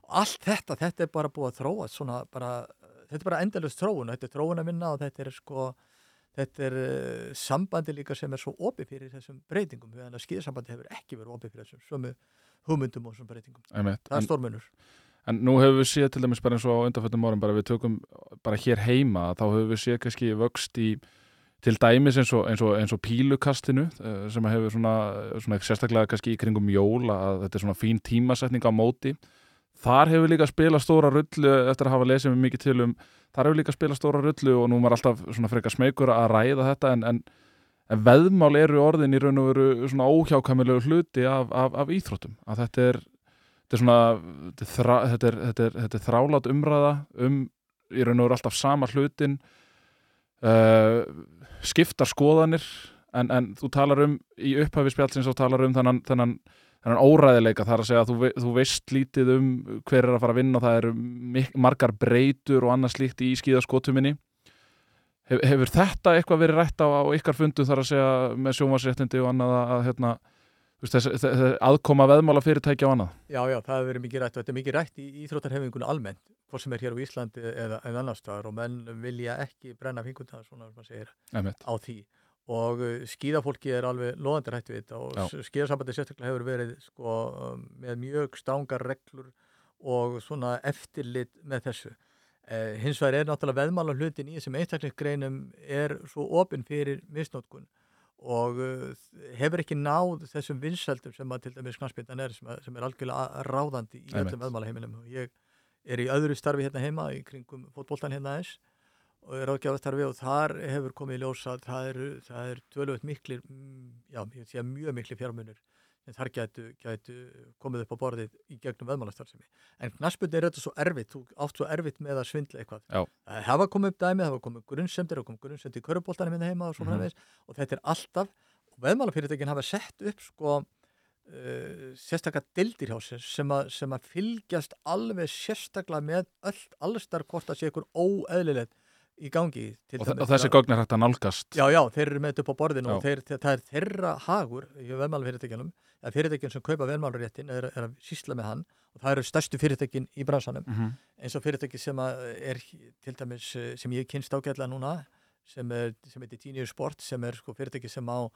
Allt þetta, þetta er bara búið að þróa svona bara, þetta er bara endalust þróun þetta er þróun að vinna og þetta er sko þetta er uh, sambandi líka sem er svo opið fyrir þessum breytingum. Þannig að skýðsambandi hefur ekki verið opið fyrir þessum sömu hugmyndum og þessum breytingum. Einmitt. Það er stórmunur. en nú hefur við séð til dæmis bara eins og á undanfjöldum árum bara við tökum bara hér heima þá hefur við séð kannski vöxt í til dæmis eins og, eins og, eins og pílukastinu eh, sem hefur svona, svona sérstaklega kannski í kringum jól að þetta er svona fín tímasetning á móti þar hefur líka spilað stóra rullu eftir að hafa lesið mig mikið til um þar hefur líka spilað stóra rullu og nú maður alltaf svona frekar smeykur að ræða þetta en, en, en veðmál eru orðin í raun og veru svona óhjákæmilegu hluti af, af, af íþróttum. Að þetta er, þetta er svona þetta er, er, er, þrálát umræða um í raun og veru alltaf sama hlutin uh, skiptar skoðanir en, en þú talar um í upphafi spjálsins og talar um þennan, þennan, þennan óræðileika þar að segja að þú, þú veist lítið um hver er að fara að vinna og það eru margar breytur og annað slíkt í skíðaskotuminni Hef, hefur þetta eitthvað verið rætt á, á ykkar fundu þar að segja með sjómasréttindi og annað að, hérna, aðkoma veðmála fyrirtækja og annað Já, já, það hefur verið mikið rætt og þetta er mikið rætt í íþróttarhefingunum almennt, hvort sem er hér á Íslandi eða, eða annar staðar og menn vilja ekki brenna fingurna, svona sem maður segir, Einmitt. á því. Og uh, skíðafólki er alveg loðandi rætt við þetta og skíðasambandi sérstaklega hefur verið sko, um, með mjög strángar reglur og svona eftirlit með þessu. Eh, hins vegar er náttúrulega veðmála hlutin í þessum einstaklingsgreinum er svo opinn fyrir misnótkun og uh, hefur ekki náð þessum vinsældum sem að til dæmis knarspindan er sem, að, sem er algjörlega ráðandi í öllum veðmálaheiminum. Og ég er í öðru starfi hérna heima í kringum fótboltan hérna aðeins og er ágjáðastarfi og þar hefur komið í ljós að það eru, það eru tölvöld miklir, mm, já, ég sé mjög miklir fjármunir en þar gætu, gætu komið upp á borðið í gegnum veðmálastarfsemi. En knaspund er þetta svo erfitt, þú átt svo erfitt með að svindla eitthvað. Já. Það hafa komið upp dæmi, það hafa komið grunnsemdir og komið grunnsemdir í köruboltanum minna heima og svo Mhm. framvegis og þetta er alltaf, og veðmálafyrirtækin hafa sett upp sko uh, sérstaklega dildir hjá sér sem, sem að fylgjast alveg sérstaklega með öll, allstar hvort að sé ykkur óeðlilegt í gangi. og, og þessi að- gögn er hægt að nálgast Já, já, þeir eru með þetta upp á borðinu Já. og þeir, það er þeirra hagur í veðmálafyrirtækjanum, eða fyrirtækjum sem kaupa veðmálaréttin er, er að sísla með hann og það eru stærstu fyrirtækin í bransanum mm -hmm. eins og fyrirtæki sem að er til dæmis eh, sem ég kynst ágætlega núna sem, er, sem heitir Genius Sport sem er sko fyrirtæki sem á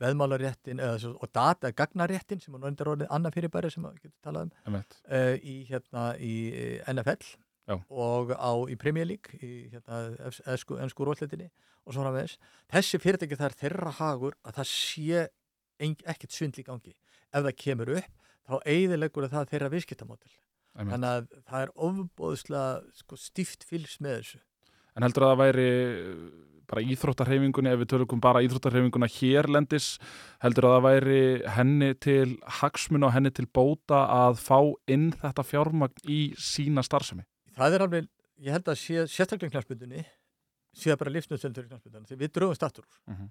veðmálaréttin og data gagnaréttin sem er náttúrulega orðið annað fyrirbæri sem að getur talað um uh, í, hérna, í eh, NFL Já. og á í Premier League í hérna, ennsku, rólletinni og svo framvegis. Þessi fyrirtæki það er þeirra hagur að það sé ekkert svindl í gangi. Ef það kemur upp, þá eigðilegur það þeirra viðskiptamódel. Þannig að það er ofbóðslega sko, stíft fylgs með þessu. En heldur að það væri uh, bara íþróttarhefingunni, ef við tölum bara íþróttarhefinguna hérlendis, heldur að það væri henni til hagsmun og henni til bóta að fá inn þetta fjármagn í sína starfsemi? Það er alveg, ég held að sé, sérstaklega knarspundunni sé bara lífsnöðsöndur í knarspundunni því við drögum stattur úr Mm -hmm.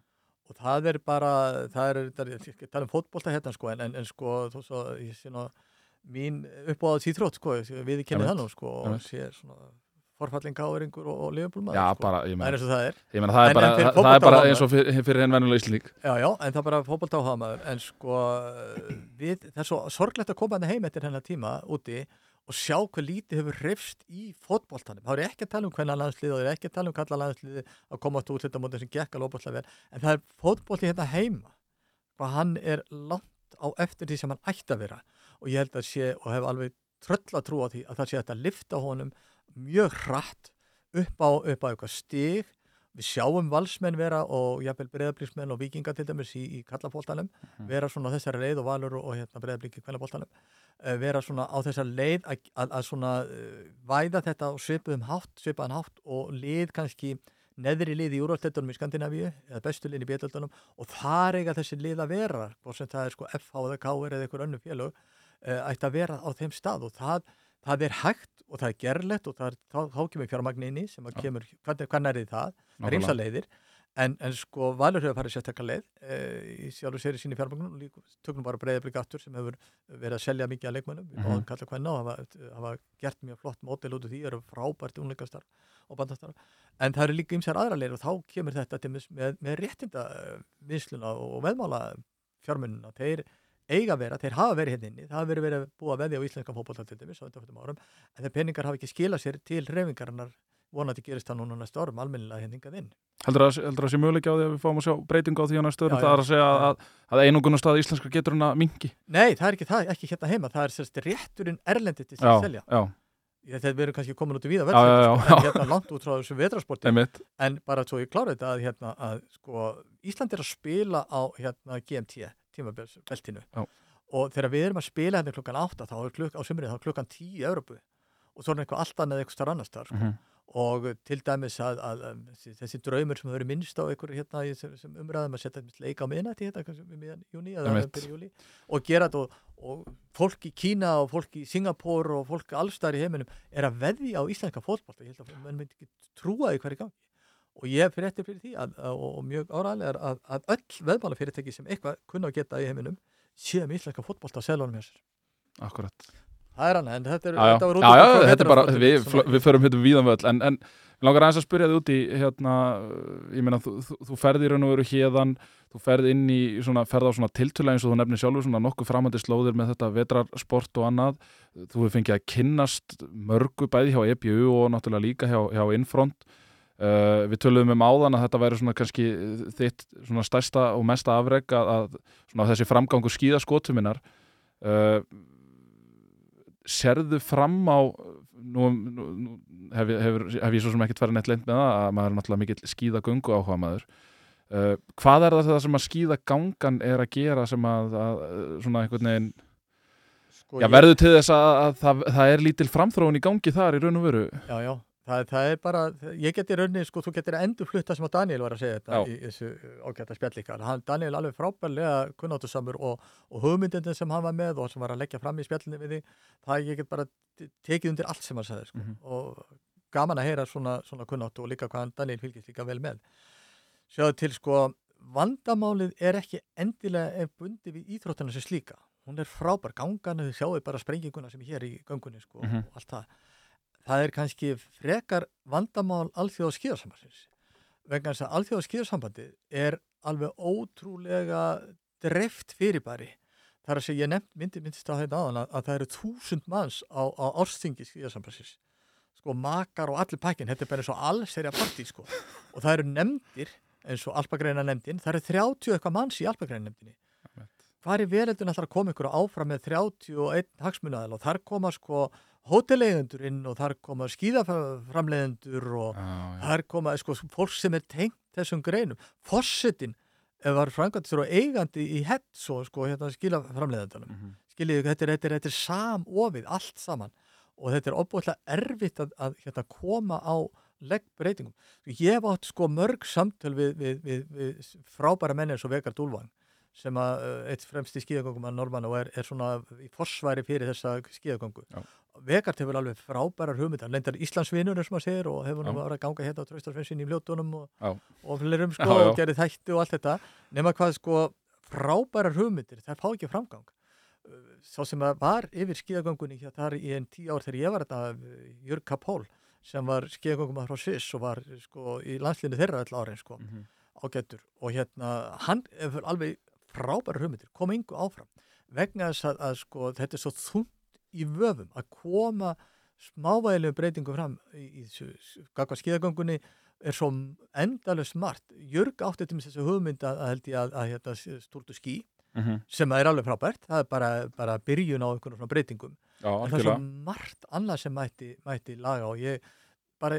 og það er bara, það er, það er ég tala um fótbolta hérna sko en, en, en sko þó svo, ég sé ná mín uppáðað síþrótt sko, við kennum það nú sko og sé svona forfallin gáðuringur og, og liðbúlmaður Já, sko. bara, ég það er eins og það er ég meina það En- er bara, en það, það er bara eins og fyrir, fyrir henn vennulega íslík. Já, já, en það er bara fótbolta áhagamaður en sko við, það er svo sorglegt að koma hann heim eftir hennar tíma úti og sjá hvað lítið hefur hrifst í fótboltanum. Það er ekki að tala um hvernig landslið og það er ekki að tala um landslið að koma átt út þetta mótið sem gekk alveg óbúslega vel en það er fótbolti hérna heima hvað hann er langt á eftir því sem hann ætti að vera og ég held að sé og hef alveg tröll að trúa því að það sé að lifta honum mjög hratt upp á, á eitthvað stig við sjáum valsmenn vera og jafnvel breðablíksmenn og vikinga til dæmis í, í kallapóltanum Mhm. vera svona á þessari leið og valur og, og hérna, breðablíki kvælapóltanum vera svona á þessari leið að, svona uh, væða þetta og svipuðum hátt, svipaðan hátt og lið kannski neðri lið í úrvaldeldunum í Skandinavíu eða bestu lið í bjöldunum og þar eiga þessi lið að vera og sem það er sko FH eða KR eða einhver önnu félög uh, ætti að vera á þeim stað og það, það er hægt og það er gerlegt og það er, þá, þá kemur fjármagn inn í sem að kemur, hvernig, hvernig er þið það? Það er Nákvæmlega. ymsa leiðir en, en sko Valur hefur farið sérstakka leið e, í sjálfur séri síni fjármagnum og líka tökum bara breyðablik aftur sem hefur verið að selja mikið að leikmönnum við Mhm. báðum kalla hvenna og hafa, hafa gert mjög flott mótil út af því, eru frábært unleikastar og bandastar en það eru líka ymsar aðra leiðir og þá kemur þetta með, með, með réttinda vinsluna og veðmála fjármununa, þeir eiga að vera, þeir hafa verið hérna inni, það hafa verið verið að veðja á íslenska fótbolta til dæmis á undanfjöldum árum, en þeir peningar hafa ekki skilað sér til reyfingarinnar vonandi gerist það núna næsta árum almennilega hérna hingað inn. Heldur það það sé möguleiki á því að við fáum að sjá breytingu á því á næstu örum? Já, Það er að segja að, að einungunum stað íslenska getur hann að mingi. Nei, það er ekki það, ekki hérna heima, það er sérst rétturinn erlendi til að selja. já, Þetta við erum kannski komin út í víða já, sko, hérna langt út frá þessu vetrasporti, en bara svo ég klára þetta að, hérna, að sko, Ísland er að spila á hérna, GMT, tímabeltinu og þegar við erum að spila hérna klukkan 8 þá er klukk, á sumrið þá er klukkan 10 í Európu og svo er eitthvað allt annað eitthvað starf annars þar sko. Mhm. og til dæmis að, að, að þessi, draumur sem hefur minnst á einhverju hérna í sem, sem umræðum að setja leika á miðnætti hérna kannski um miðjan júni eða byrja júli og gera þetta og, og fólk í Kína og fólk í Singapur og fólk allstar í heiminum er að veðja á íslenska fótbolta. Ég held að menn myndi ekki trúa því hverju gangi og ég fyrir eftir fyrir því að, að, og, mjög áræðilega að, að öll veðmálafyrirtæki sem eitthvað kunna að geta í heiminum séum íslenska fótbolta á selunum hér Akkurat. það er annað en þetta er, Já, já, þetta já, já, frá þetta er bara, við, við förum hérna víðan völl, en, en við langar aðeins að spyrja þið út í, hérna, ég meina, þú, þú, þú ferð í raun og veru hérðan, þú ferð inn í svona, ferð á svona tiltöla eins og þú nefnir sjálfur, svona nokkuð framandi slóðir með þetta vetrarsport og annað, þú hefur fengið að kynnast mörgu bæði hjá EBU og náttúrulega líka hjá, hjá Infront, uh, við töluðum um áðan að þetta væri svona kannski þitt svona stærsta og mesta afreg að, að svona þessi framgangur skíðaskotuminnar, uh, serðu fram á nú, nú, nú hef, hefur, hef ég svo sem ekkert farið neitt leint með það að maður er náttúrulega mikill skíðagöngu áhuga maður. Uh, hvað er það sem að skíðagangan er að gera sem að, að svona einhvern veginn sko, já, verður til þess að, að það, það er lítil framþróun í gangi þar í raun og veru? Já, já, það, það er bara, ég geti raunin, sko, þú getur endur flutta sem að Daniel var að segja þetta Já. í þessu ágæta spjallíkar. Hann, Daniel alveg frábærlega kunnáttusamur og, og hugmyndindin sem hann var með og sem var að leggja fram í spjallinni við því, það ég get bara te- tekið undir allt sem hann sagði, sko, Mhm. og gaman að heyra svona, svona kunnáttu og líka hvað hann Daniel fylgist líka vel með. Sjáðu til, sko, vandamálið er ekki endilega ef bundi við íþróttina sem slíka. Hún er frábær gangan, þið sjáu bara sprenginguna sem er hér í göngunni, sko, Mhm. og allt það það er kannski frekar vandamál alþjóða skíðarsambansins vegna þess að alþjóða skíðarsambandi er alveg ótrúlega dreift fyrirbæri. Þar að segja ég nefnd, myndi myndist á þetta áðan að, að það eru þúsund manns á, á árstingi skíðarsambansins sko makar og allir pakkin, þetta er bara eins og allserja partí sko. Og það eru nefndir eins og alpagreina nefndin, það eru 30 eitthvað manns í alpagreina nefndinni hvað er veröldin að það að koma ykkur áfram með 31 hagsmunaðal og þar koma sko hóteleigendur inn og þar koma skíðaframleigendur og já. þar koma sko fólk sem er tengt þessum greinum fossetin var frangandistur og eigandi í hett svo sko hérna skíðaframleigendunum Mhm. skiljið, þetta er, þetta er, þetta er samofið allt saman og þetta er opbúðlega erfitt að, að hérna, koma á leggbreytingum. Ég hef átt sko mörg samtöl við, við, við, við frábæra menni eins og Vegard Úlfang sem að uh, eitt fremsti skíðagöngum að Normann og er, er svona í forsværi fyrir þessa skíðagöngu. Vegard hefur alveg frábærar hugmyndar, lendar Íslandsvinur eins og maður segir og hefur nú Já. verið að ganga hérna á Traustarsvensin í mljótunum og, Já. og flerum sko Já, já. og gerði þætti og allt þetta nema hvað sko frábærar hugmyndir, það fá ekki framgang sá sem að var yfir skíðagöngunni hér þar í enn tíu ár þegar ég var þetta Jörg Kapól sem var skíðagöngum frá Sviss og var sko í landslinu þeirra all árin sko Mhm. ágættur og hérna hann hefur alveg frábæra hugmyndir, kom yngu áfram vegna þess að, að sko þetta er svo þungt í vöfum að koma smávægilegum breytingum fram í, í gagva skíðagöngunni er svo endalust margt Jörg átti til þessu hugmynd að, að að, að, að stúrtu skí mm -hmm. sem er alveg frábært, það er bara, bara byrjun á einhvern svona breytingum Já, en það er svo margt annað sem mætti, mætti laga og ég bara,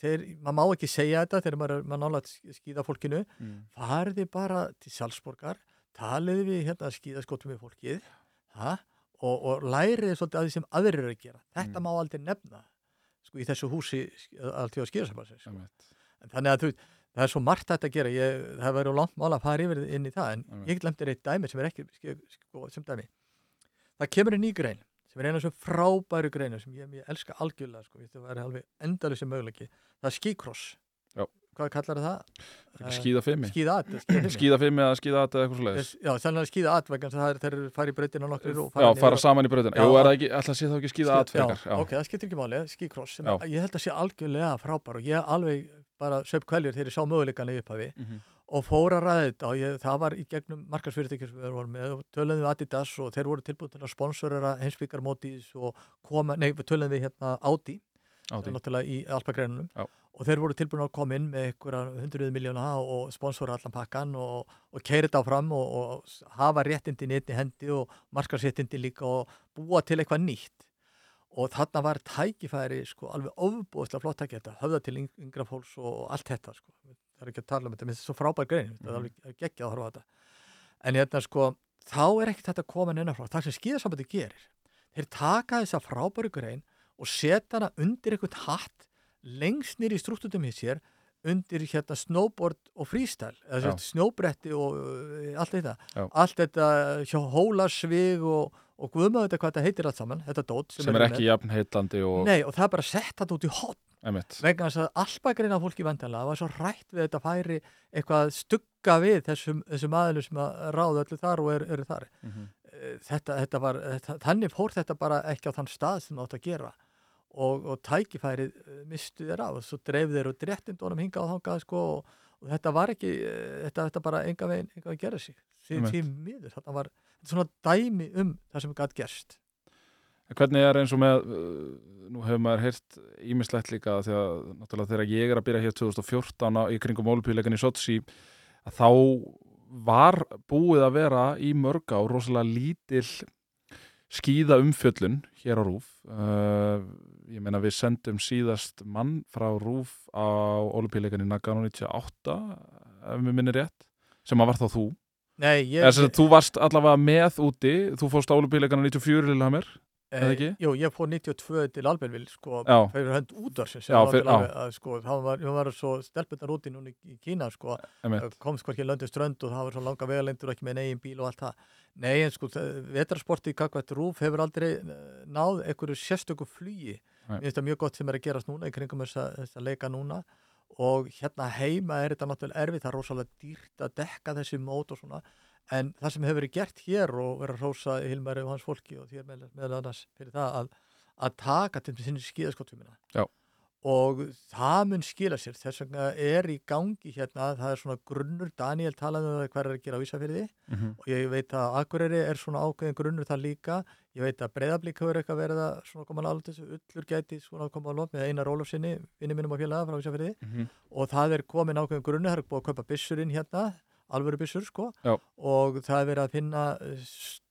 þeir, maður má ekki segja þetta þegar maður, maður nálega skýða fólkinu mm. fariði bara til Salzborgar taliði við hérna skýðaskótum við fólkið ha? og, og læriði svolítið að því sem aðrir eru að gera þetta mm. má aldrei nefna sko í þessu húsi alltaf skýðasambansins sko. þannig að þú það er svo margt þetta að gera, ég, það verður langt mála að fara yfir inn í það en mm. ég glemti eitt dæmi sem er ekki sko, sem dæmi það kemur í ný grein sem er eina þessum frábæru greinu sem ég, ég elska algjörlega sko, það er alveg endalur sem möguleiki það er skíkross hvað kallar það? Skíðafimi. Skíðafimi. Eða skíðat eða eitthvað slúðis Já, þannig að skíðat vegna þeir, þeir fara í breytina nokkur Já, fara saman í breytina Jú, er það ekki, alltaf sé þá ekki skíðat Já, ok, það skiptir ekki máli, skíkross. Ég held að sé algjörlega frábær og ég alveg bara söp kvæljur þegar ég sá möguleikan í upphafi mm -hmm og fóra ræðið þetta og ég, það var í gegnum markarsfyrirtækjum sem við vorum með og töluðum við Adidas og þeir voru tilbúin til að og þeir voru tilbúin að koma inn með einhverja hundruð miljóna og sponsora allan pakkan og, og keira þetta áfram og, og hafa réttindi nýtt í hendi og markarsréttindi líka og búa til eitthvað nýtt. Og þarna var tækifæri sko alveg ofbúðslega flott að geta höfða til yngra fólks og allt þetta sko. Það er ekki að tala um þetta, þetta er svo frábær grein það er mhm. alveg geggjað að horfa á þetta. En hérna sko, þá er ekkert þetta að koma inn frá, það sem skíðasambandi gerir þeir taka þessa frábæru grein og setja hana undir eitthvað hatt lengst nýri í strúttutum hér undir hérna snowboard og freestyle eða snjóbretti og uh, allt þetta. Já. allt þetta hólasvig og, og guðmaðu þetta hvað þetta heitir allt saman þetta dót sem, sem er, er ekki jafn heitlandi og... Nei, og það er bara sett þetta út í hot vegna þess að allbækarinn af fólki vantanlega var svo rætt við þetta færi eitthvað stugga við þessum, þessum aðlum sem að ráða öllu þar og eru, eru þar. Mm -hmm. þetta, þetta var, þetta, þannig fór þetta bara ekki á þann stað sem það átt að gera og, og tækifærið eh, mistu þér af og svo dreif þeir og drettindónum hingað og þangað sko og, og þetta var ekki, eh, þetta, þetta bara enga veginn, enga veginn gera sig. Því, miður, þetta var svona dæmi um það sem gæti gerst. Hvernig er eins og með, uh, nú hefur maður heyrt ímislegt líka að náttúrulega þegar ég er að byrja hér 2014 í kringum ólupíleikan í Sochi að þá var búið að vera í mörg á rosalega lítil skýða umfjöllun hér á Rúf. Uh, ég meina við sendum síðast mann frá Rúf á ólupíleikan í Nagano 98 ef mér minnir rétt, sem að var þá þú. Nei, ég... Að þú varst allavega með úti, þú fórst á ólupíleikana 94 lilla mér eða ekki? Jú, ég fór 92 til Albenville sko, fyrir hönd útvarsins sko, það var, var svo stelpunar úti núna í Kína sko, komst hvorki löndi strönd og það var svo langa vegalendur og ekki með einn eigin bíl og allt það Nei, en sko, vetarsporti í Kakvætt Rúf hefur aldrei eh, náð einhverju sérstöku flugi. Mér finnst það mjög gott sem er að gerast núna í kringum þess að leika núna. Og hérna heima er þetta náttúrulega erfið, það er rosalega dýrt að dekka þessi mót og svona. En það sem hefur verið gert hér og verið að rósa Hilmari og hans fólki og þér meðal annars fyrir það að, að taka til sinni skíðaskottumina og það mun skila sér. Þess vegna er í gangi hérna það er svona grunnur, Daniel talaði um hvað er að gera á Ísafjörði mm -hmm. og ég veit að Akureyri er svona ákveðin grunnur það líka, ég veit að Breðablík hefur eitthvað verið að svona koma alveg þessu ullur gæti svona að koma á lót með Einar Ólafsinni vinni mínum á fjölaða frá Ísafjörði mm -hmm. og það er komin ákveðin grunnur, það er búið að kaupa bissurinn hérna alvöru byssur sko. Já. og það er verið að finna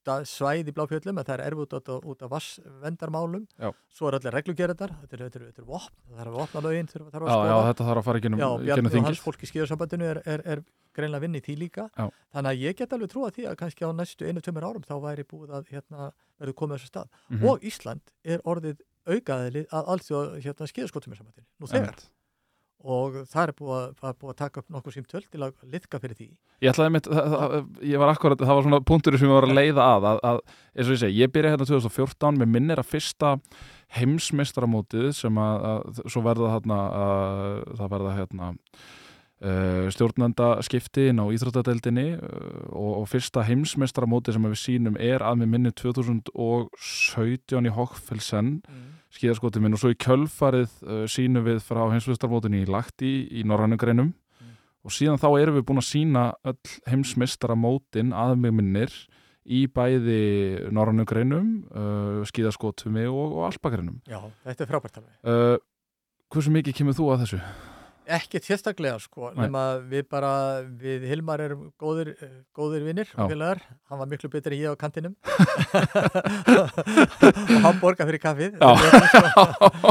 eh, svæð í bláfjöldum að það er erfut út, út af vassvendarmálum svo er allir reglugerðar þetta er, er, er vopn, það er að vopna lögin já, já, þetta þarf að fara ekki um þingis og hans fólk í skíðarsambandinu er, er greinlega vinn í því líka. Já. þannig að ég get alveg trúa því að kannski á næstu einu-tömur árum þá væri búið að hérna, verður komið þessu stað. Mm -hmm. og Ísland er orðið aukaðili að allt því að hérna, skíðaskóttuminsambandinu nú þegar og það er búið að, að, búið að taka upp nokkuð sem töl til að litka fyrir því. Ég ætlaði mitt, það, það, ég var akkurat það var svona punktur sem ég var að leiða að, að eins og ég segi, ég byrja hérna 2014 með minnir að fyrsta heimsmeistaramótið sem að svo verða þarna það verða hérna Uh, stjórnendaskipti inn á Íþróttadeildinni uh, og, og fyrsta heimsmeistaramóti sem við sínum er að með minni 2017 í Hochfelsen mm skíðaskotið minn og svo í kjölfarið uh, sínum við frá heimsvistarmótunni í Lagti í Norrannugreinum mm. og síðan þá erum við búin að sína öll heimsmistara mótin að mig minnir í bæði norrannum greinum, uh, skíðaskotumi og, og alpagreinum. Já, þetta er frábært alveg. Hversu mikið kemur þú að þessu? Ekkert sérstaklega sko, nema við bara, við Hilmar erum góðir, eh, góðir vinnir og félagar, hann var miklu betur en ég á kantinum. Og hann borgar fyrir kaffið. Já.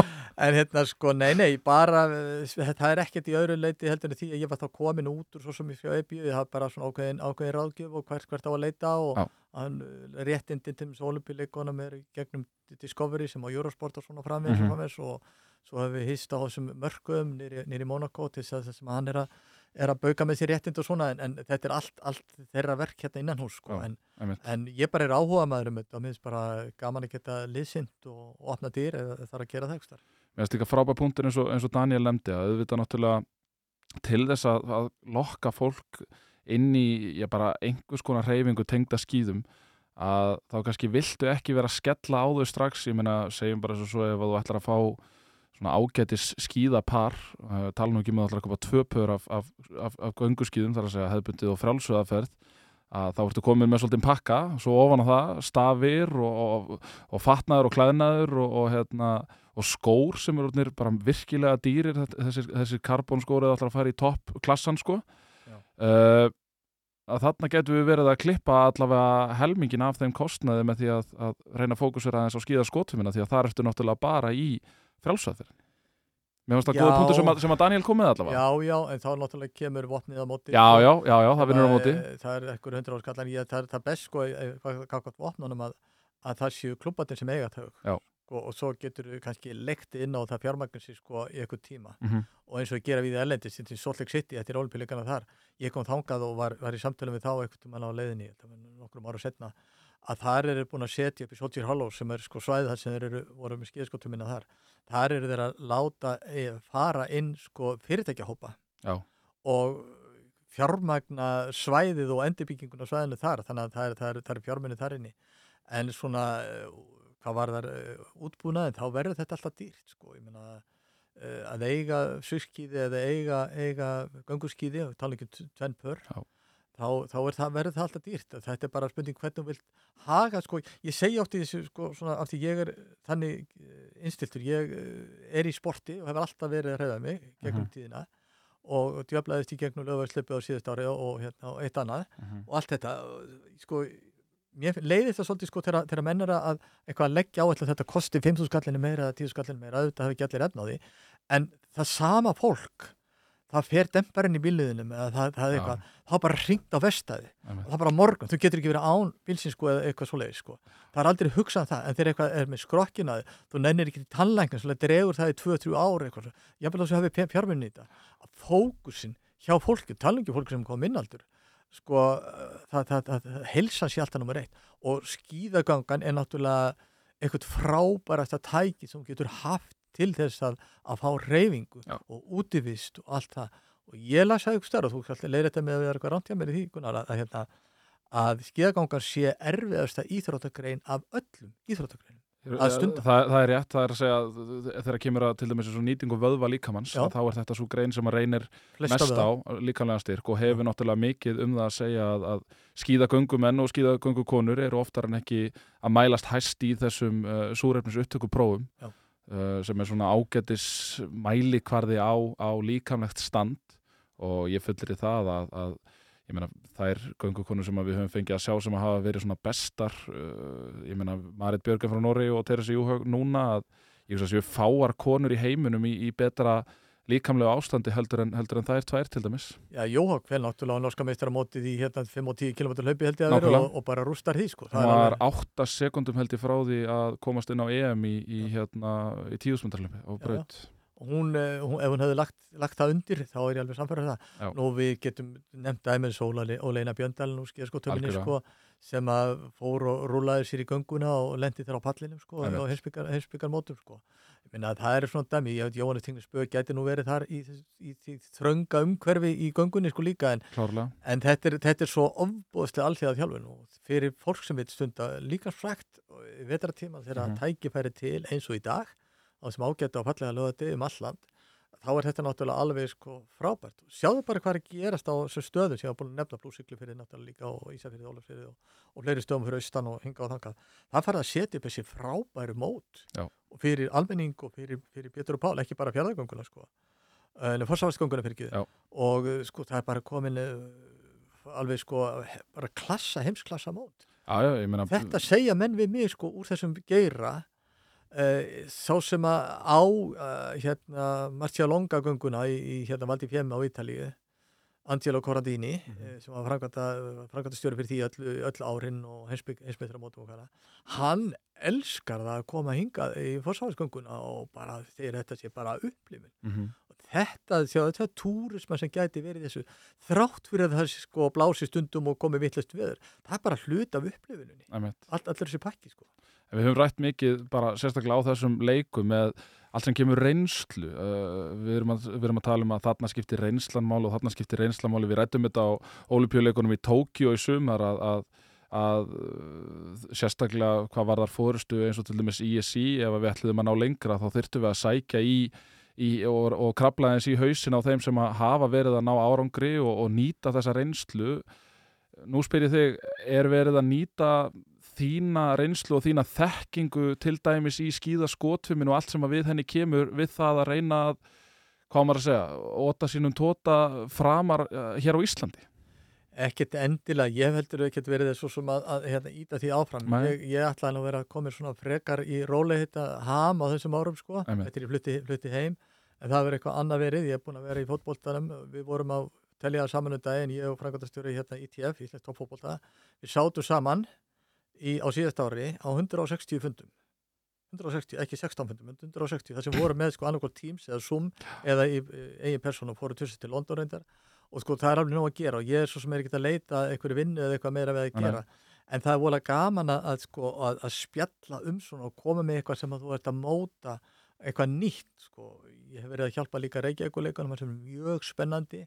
en hérna sko, nei, nei, bara eh, það er ekkert í öðru leiti heldur en því að ég var þá komin út úr svo sem ég fjá eibju, ég haf bara svona ákveðin, ákveðin ráðgjöf og hvert, hvert á að leita og hann eh, réttindin til þessu olimpíuleikonum er gegnum Discovery sem á Eurosport og svona framvegis Mhm. og framvegis og svo hefur við hýst á þessum mörgum nýri, Monaco til þess að það sem hann er að er að bauka með sér réttind og svona en, en þetta er allt, allt þeirra verk hérna innan hús sko. En, en ég bara er áhuga maður um þetta og mér finnst bara gaman að geta liðsint og, og opna dýr eða er að gera það ekstar. Mér finnst líka frábæð punktur eins og, eins og Daniel lemdi að auðvitað náttúrulega til þess að, að lokka fólk inn í já, bara einhvers konar reyfingu tengda skýðum að þá kannski viltu ekki vera að skella á þau strax. Ég meina, segjum bara svo, svo ef þú ætlar að fá svona ágætis skýðapar uh, tala nú ekki með að ætlar að kopa tvö pör af, af, af, af gönguskýðum þar að segja hefðbundið og frjálsöðaferð að þá ertu komin með svolítið pakka svo ofan á það, stafir og, og, og fatnaður og klæðnaður og, og, hérna, og skór sem eru bara virkilega dýrir þessir, þessir karbonskór eða ætlar að fara í topp klassan sko. Uh, að þarna getum við verið að klippa allavega helmingin af þeim kostnaði með því að, að reyna að fókusera aðeins á skíða skotumina því að þar ertu náttúrulega bara í frjálsæðir Mér finnst það góða punktur sem, að- sem að Daniel kom með allavega Já, já, en þá náttúrulega kemur vopnið á móti. já, sko. já, já, já, það vinnur á móti er- Það er ekkur hundra ára skallan, ég, það er það best sko, eh, hvað hvað gott vopnunum að, að það séu klubbatir sem eiga þau. Já. Og, og svo getur við kannski lekt inn á það fjármagnum sér sko í eitthvað tíma. mm og eins og ég gera við erlendis til Salt Lake City eftir olimpíuleikana þar ég kom þangað og var, var í samtölum við þá eitthvað þetta að þar eru búin að setja upp í Soldier Hollow sem er sko svæðið þar sem þeir eru voru með skíðaskotumina þar þar eru þeir að láta e, fara inn sko fyrirtækjahópa Já. og fjármagna svæðið og endurbygginguna svæðinu þar þannig að það er, það er, það er fjármunni þar inni en svona eh, hvað var þar útbúnaðin þá verður þetta alltaf dýrt sko, ég meina eh, að eiga suskíði eða eiga, eiga gönguskíði, tala ekki um tvenn pör Já. Þá, þá það, verður það alltaf dýrt. Þetta er bara spurning hvernig þú vilt haga sko, ég oft í þessu sko, svona, af því ég er þannig eh, innstiltur, ég eh, er í sporti og hefur alltaf verið að reyða mig gegnum Mhm. tíðina og djöflaðist í gegnum lögverðslöpu á síðust ári og, hérna, og eitt annað Mhm. og allt þetta. Sko, mér leiði það svolítið sko þegar þegar menn er að eitthvað að leggja á að þetta kosti 5.000 skallinu meira eða 10 skallinu meira auðvitað hafi ekki allir efna á því. En það sama fólk það fer demparinn í bíliðinum eða það, það er eitthvað, er bara ringt á vestæði Einmitt. það bara morgun, þú getur ekki verið án bílsins sko eða eitthvað svoleiðis sko. Það er aldrei hugsað um það, en þegar eitthvað er með skrokkinaði þú nennir ekki til tannlækna svo dregur það í 2-3 ár eitthvað ég vil að þessu hafi fjármunni í þetta. Að fókusin hjá fólki, talangi fólki sem kom minnaldur sko, það, það, það, helsa sér alltaf nummer eitt. Og skíðagangan er náttúrulega eitthvað frábærast að tæki sem getur haft til þess að, að fá reyfingu Já. og útivist og allt það og ég lasaði ykkur stærð og þú kannski leiðir þetta með að vera eitthvað ránt hjá mér í því að, að, hérna, að skíðagangan sé erfiðasta íþróttagrein af öllum íþróttagreinum Að stunda. það, það er rétt, það er að segja þegar kemur að til dæmis eins og nýtingu vöðva líkamanns þá er þetta svo grein sem að reynir Flest af mest á líkamlega styrk og hefur náttúrulega mikið um það að segja að, að skíðagöngumenn og skíðagöngukonur eru oftar en ekki að mælast hæst í þessum uh, súrefnis upptökuprófum Já. Uh, sem er svona ágætis mælikvarði á, á líkamlegt stand. Og ég fullir í það að, að ég meina þær göngukonur sem við höfum fengið að sjá sem að hafa verið svona bestar uh, ég meina Marit Björgen frá Norri og Teresi Júhaug núna að ég veist að séu fáar konur í heiminum í, í betra líkamlega ástandi heldur en, heldur en það er tvær til dæmis Já, Jóhag vel náttúrulega á norska meistaramótið í hérna 5 og 10 km hlaupi held ég að vera og, og bara rústar því sko. það var átta sekundum held ég frá því að komast inn á EM í, í, hérna, í tíðusmyndarlöfi og braut og hún, eh, hún, ef hún hefði lagt, lagt það undir þá er ég alveg samfærið það. Já. Nú við getum nefnt dæmið Sóla og Leina Bjöndal nú skýr sko Algjörlega. sko sem að fór og rúlaði sér í gönguna og lendi þér á pallinum sko og heimsbyggar mótum sko. Ég minna að það er svona dæmi, ég veit Jóhannes Tingnes Böð gæti nú verið þar í, í, í, þrönga umhverfi í göngunni sko líka en, en þetta, er, þetta er svo ofbóðslega allþjóða þjálfun og fyrir fólk sem vil stunda líka frækt vetratíma þegar Mhm. mm -hmm. tækifæri til eins og í dag á þessum ágæta og fallega lögati um alland þá er þetta náttúrulega alveg sko frábært. Sjáðu bara hvað er gerast á þessu stöðu sem ég hafa búin að nefna blúsiklu fyrir náttúrulega líka og Ísafyrði, Ólafsfyrði og, og fleiri stöðum fyrir austan og hinga og þangað. Það farið að setja upp þessi frábæru mót Já. og fyrir almenning og fyrir, fyrir Pétur og Pál, ekki bara fjárðagönguna sko, en fórsávastgönguna fyrir Já. ekki. Og uh, sko það er bara komin uh, alveg sko bara klassa, heimsklassa mót. Já, meina Þetta segja menn við mig sko úr þessum geira sá sem að á uh, hérna Marcia Longa gönguna í, í hérna Valdi Fjemme á Ítalíu Angelo Corradini mm. -hmm. sem var framkvæmta stjóri fyrir því öll, öll árin og heimsmeitramótum og hana hann elskar það að koma hingað í fórsáðisgönguna og bara þegar þetta sé bara upplifin Mhm. og þetta, sjá, þetta er túrisma sem gæti verið þessu þrátt fyrir að það sé sko blási stundum og komi vittlust veður það er bara hlut af upplifininni einmitt. All, allir þessi pakki sko En Við höfum rætt mikið bara sérstaklega á þessum leikum með allt sem kemur reynslu. Uh, við, erum að, við erum að tala um að þarna skiptir reynslanmál og þarna skiptir reynslanmáli. Við rættum þetta á olimpíuleikunum í Tókíu í sumar að, að, að uh, sérstaklega hvað var þar fórustu eins og til dæmis ISI ef við ætluðum að ná lengra þá þyrftum við að sækja í, í og, og krabla eins í hausin á þeim sem hafa verið að ná árangri og, og nýta þessa reynslu. Nú spyr ég þig, er verið að nýta þína reynslu og þína þekkingu til dæmis í skýða skotfimmin og allt sem að við henni kemur við það að reyna að, hvað maður að segja, óta sínum tóta framar uh, hér á Íslandi? ekkert endilega, ég heldur ekkert verið svo sem að, að hérna, íta því áfram. Ég, ég ætlaði nú að vera komin svona frekar í rólega þetta ham á þessum árum sko eftir ég flutti, flutti heim. En það verið eitthvað annað verið, ég er búin að vera í fótboltanum. Við vorum á telja saman um daginn ég og Frankværtastjóri hérna ITF, Íslands toppfótbolta. Við sátum saman í, á síðast ári á 160 fundum. 160, ekki 16 fundum, en 160 það sem voru með sko annarkvæmt Teams eða Zoom eða í, eigin persónu fóru til til London reyndar. Og sko það er alveg nóg að gera og ég er svo sem er ekki að leita einhverju vinnu eða eitthvað meira við að gera. En það er vola gaman að, sko, að, að spjalla um svona og koma með eitthvað sem að þú ert að móta eitthvað nýtt sko. ég hef verið að hjálpa líka Reykjavíkuleikunum sem er mjög spennandi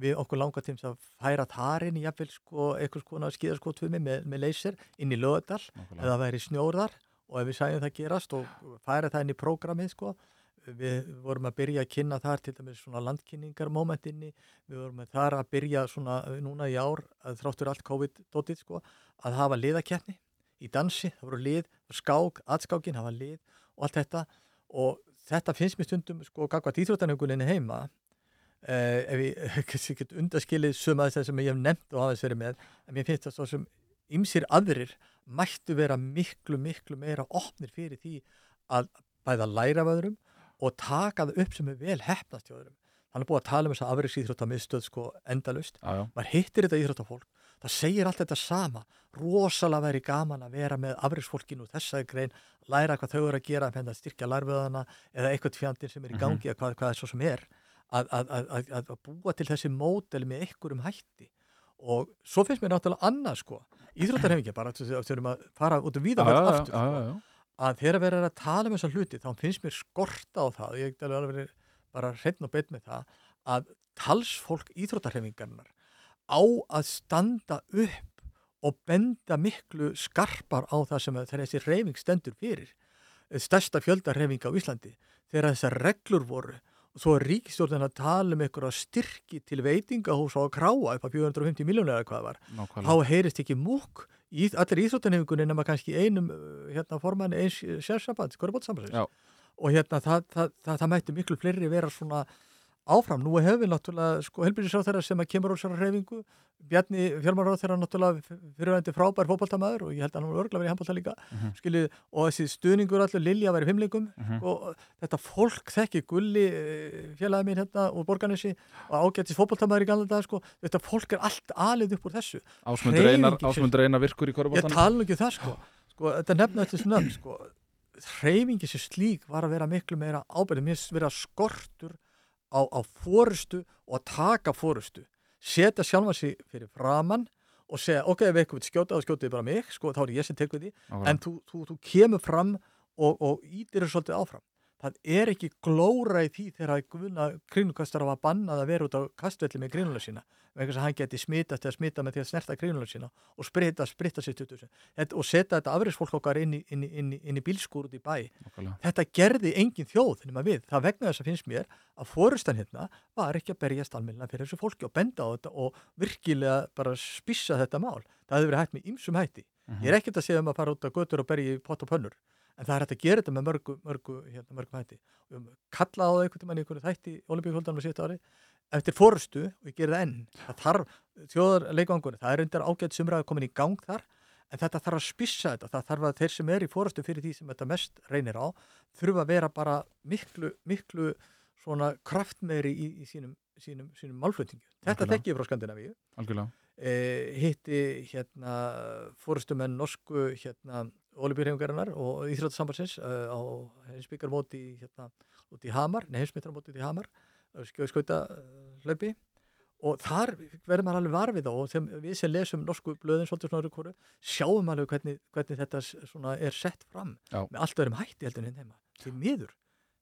við okkur langar tíms að færa þarinn jafnvel sko, eitthvað skona skíðaskotfumi með, með leysir inn í lögadal eða væri snjóðar og ef við sæjum það gerast og færa það inn í prógramið sko, við vorum að byrja að kynna þar til dæmis svona landkynningar momentinni, við vorum að þar að byrja svona núna í ár að þráttur allt COVID-dótið sko, að hafa liðakeppni í dansi, það voru lið, skák, atskákin, hafa lið og allt þetta. Og þetta finnst mér stundum sko gagvað íþróttanökuninni heima eh, ef ég kannski get undaskilið suma þess að sem ég hef nefnt og hafa þess verið með en mér finnst það svo sem ymsir aðrir mættu vera miklu, miklu meira opnir fyrir því að bæða læra af öðrum og taka það upp sem er vel hefnast hjá öðrum. Hann er búið að tala um þess að afriksýþróttamiðstöð sko endalust. Maður hittir þetta íþróttafólk, það segir allt þetta sama. Rosalega væri gaman að vera með afriksfólkinu og þessaði grein, læra hvað þau eru að gera, með að styrkja lærföðana eða eitthvað fjandinn sem er í gangi eða hvað, hvað er er. Að, að, að, að, búa til þessi módel með einhverjum hætti. Og svo finnst mér náttúrulega annað sko. Íþróttarhefingi bara þurfum að fara út um víða já, aftur sko, að þegar verður að tala um þessa hluti þá finnst mér skorta á það ég get alveg bara hreitn og beitt með það að talsfólk íþróttarhefingarnar á að standa upp og benda miklu skarpar á það sem þegar þessi reyfing stendur fyrir. Stærsta fjöldarhefinga á Íslandi þegar þessar reglur voru og svo er ríkistjórnin að tala um einhverja styrki til veitingahús og að kráa upp að 450 miljónu eða hvað var Nákvæmlega. þá heyrist ekki múk í allir íþróttanhefingunni nema kannski einum uh, hérna, formann eins sérsamband, skorubótsambandsins Já. og hérna það, það, það, það mætti miklu fleiri vera svona áfram. Nú hefur við náttúrulega sko helbyrðisráð þeirra sem að kemur úr sér reyfingu Bjarni fjármáráð þeirra náttúrulega fyrirvændi frábær fótballtamaður og ég held að hann var örgla verið í handballta líka Mhm. skiljið, og þessi stuðningur allur Lilja var í fimmleikum Mhm. og þetta fólk þekki gulli félagi mín hérna úr borganessi og ágættis fótballtamaður í gamla dag sko, þetta fólk er allt alið upp úr þessu Ásmundur Einar, virkur í ég korfbóltanum tala ekki um það sko, sko þetta nefna þetta á, á fórustu og að taka fórustu setja sjálfa sig fyrir framann og segja, ok, ef eitthvað vil skjóta, þá skjótið bara mig, sko, þá er ég sem tekur því. En þú, þú, þú kemur fram og, og ítir þér svolítið áfram það er ekki glóra í því þegar guðna kringlukastar var bannað að vera út á kastvelli með grínulega sína vegna þess að hann geti smitast eða smita með því að snerta grínulega sína og spritta, spritta sér tuttu og setja þetta afriðsfólk okkar inn í, inn í, inn í, inn í bílskúr út í bæ. Nákvæmlega. þetta gerði engin þjóð nema við, það vegna þess að finnst mér að fórustan hérna var ekki að berjast almenna fyrir þessu fólki og benda á þetta og virkilega bara spissa þetta mál. Það hefur verið hægt með ýmsum hætti Mhm. ég er ekkert að segja um að fara út á götur og berja í pott og pönnur en það er hægt að gera þetta með mörgu, mörgu, hérna, mörgu hætti kalla á það einhvern tímann í einhverju þætti olimpíuhóldanum að síðan ári eftir fórustu og ég ger það enn það þarf þjóðarleikvangunni það er undir ágætt sumraði komin í gang þar en þetta þarf að spissa þetta það þarf að þeir sem er í fórustu fyrir því sem þetta mest reynir á þurfa að vera bara miklu, miklu svona kraftmeiri í, í sínum, sínum, sínum málflutningu þetta ég frá Skandinavíu Algjörlega. E, hitti hérna fórustumenn norsku hérna olibjörhefingarinnar og Íþróttasambarsins uh, á heimsbyggarmóti hérna, út í Hamar, nei heimsmyndarmóti út í Hamar skauta hlaupi og þar verður maður alveg varfið og þeim, við sem lesum norsku blöðin svolítið svona hvoru, sjáum alveg hvernig, hvernig þetta svona er sett fram Já. með allt öðrum hætti heldur en heima því miður,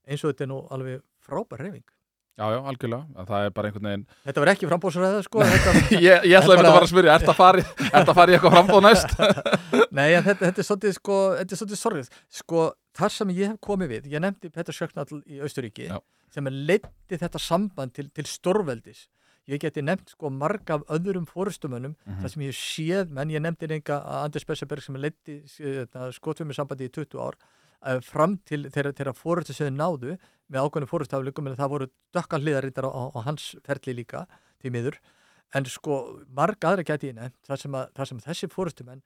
eins og þetta er nú alveg frábær reyfing Já, já, algjörlega. En Það er bara einhvern veginn... þetta var ekki frambóðsræða sko þetta, Ég, ég ætlaði að ert að fara í, ert að fara í eitthvað frambóð næst? Nei, en þetta, þetta er svolítið sko, þetta er svolítið sorgið. Sko, þar sem ég hef komið við, ég nefndi Petur Sjöknall í Austuríki Já. sem er leiti þetta samband til, til stórveldis. Ég geti nefnt sko marga af öðrum fórustumönnum Mhm. þar sem ég séð, menn ég nefndi reynga að Anders Besseberg sem er leiti skotfjömi sambandi í 20 ár fram til þeirra, þeirra fórustusöðu náðu með ákveðinu fórustafleikum en það voru dökka hliðarittar á, á, á hans ferli líka því miður. En sko marga aðra gæti ég nefnt þar sem, sem þessi fórustumenn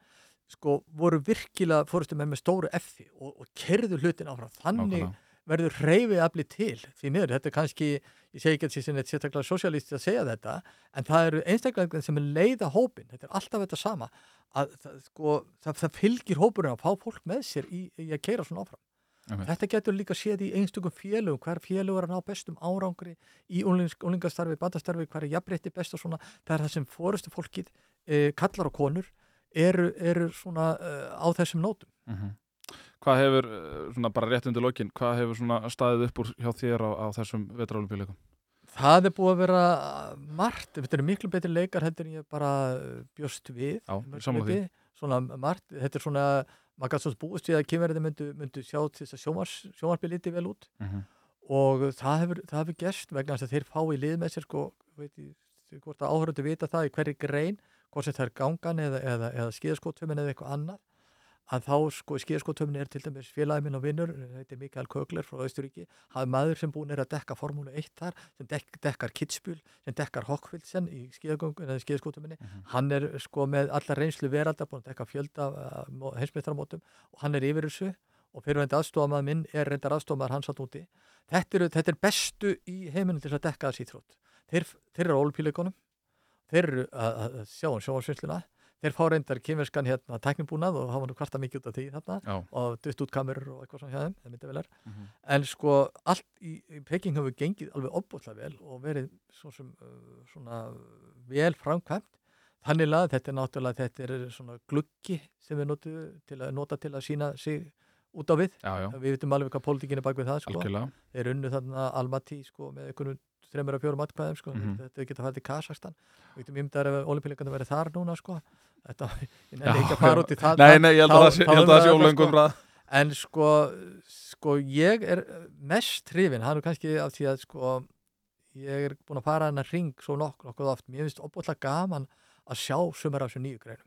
sko voru virkilega fórustumenn með stóru effi og, og kerðu hlutin áfram. Þannig Nákvæmlega. verður hreyfið afli til því miður, þetta er kannski ég segi ekki að þetta er sérstaklega sosialist að segja þetta en það eru einstaklega sem er leiða hópin, þetta er alltaf þetta sama að það, sko, það, það fylgir hópurinn að fá fólk með sér í, í að keira svona áfram Einmitt. Þetta getur líka séð í einstökum félögum, hver félög er að ná bestum árangri í úlingastarfi, bandastarfi, hver er jafnrétti best og svona. Það er það sem fórustu fólkið, eh, kallar og konur, eru, eru svona eh, á þessum nótum. Mhm. Hvað hefur, eh, svona bara rétt undir lokin, hvað hefur svona staðið upp úr hjá þér á, á þessum vetraolimpíuleikum? Það er búið að vera margt, þetta eru miklu betri leikar heldur en ég bara eh, bjóst við. Já, sammála því. Svona margt, þetta er svona, maður gæti svona búist við að kynverðið myndu, myndu sjá til þess að sjómars, sjómarbi liti vel út. Mm og það hefur, það hefur gerst vegna þess að þeir fá í lið með sér sko, veit ég, hvort að áhörðu vita það í hverju grein, hvort sem það er gangan eða, eða, eða skíðaskóttömin eða eitthvað annað að þá sko skíðaskóttömin er til dæmis félagi minn og vinnur, þetta er Mikael Kögler frá Austuríki, hafði maður sem búin er að dekka Formúlu 1 þar, sem dek, dekkar Kitzbühel, sem dekkar Hockvildsen í skíðaskóttöminni, Mhm. hann er sko með alla reynslu veraldar búin að dekka fjölda uh, heimsmyndramótum og hann er yfir þessu og fyrirvændi aðstofamað minn er reyndar aðstofamað hans að úti. Þetta, eru, þetta er bestu í heiminum til að dekka þessi íþrótt þeir, þeir eru á olupíleikonum þeir eru að, að að sjá um þeir fá reyndar kynverskan hérna tæknibúnað og hafa nú kvarta mikið út af því þarna Já. og dutt út kamerur og eitthvað svona hjá þeim það myndi vel er Mhm. en sko allt í, í Peking hefur gengið alveg opbúðlega vel og verið svo sem, uh, svona vel framkvæmt þannig að þetta er náttúrulega þetta er svona gluggi sem við notum til að nota til að sína sig út á við Já, já, við vitum alveg hvað pólitíkin er bak við það sko. þeir unnu þarna Almaty sko, með einhvern þreymur að fjórum atkvæðum sko. Mhm. þetta geta fælt í Kazakstan við vitum ymdar ef olimpíleikarnir verið þar núna sko. þetta, ég nefnir ekki að fara út í það Nei, nei, ég held að það sé- það umræða, ólöngum sko. ræð. en sko, sko ég er mest hrifin, hann er kannski af því að sko ég er búin að fara hann að ring svo nokkuð, nokkuð oft mér finnst opbúinlega gaman að sjá sumar af þessu nýju greinum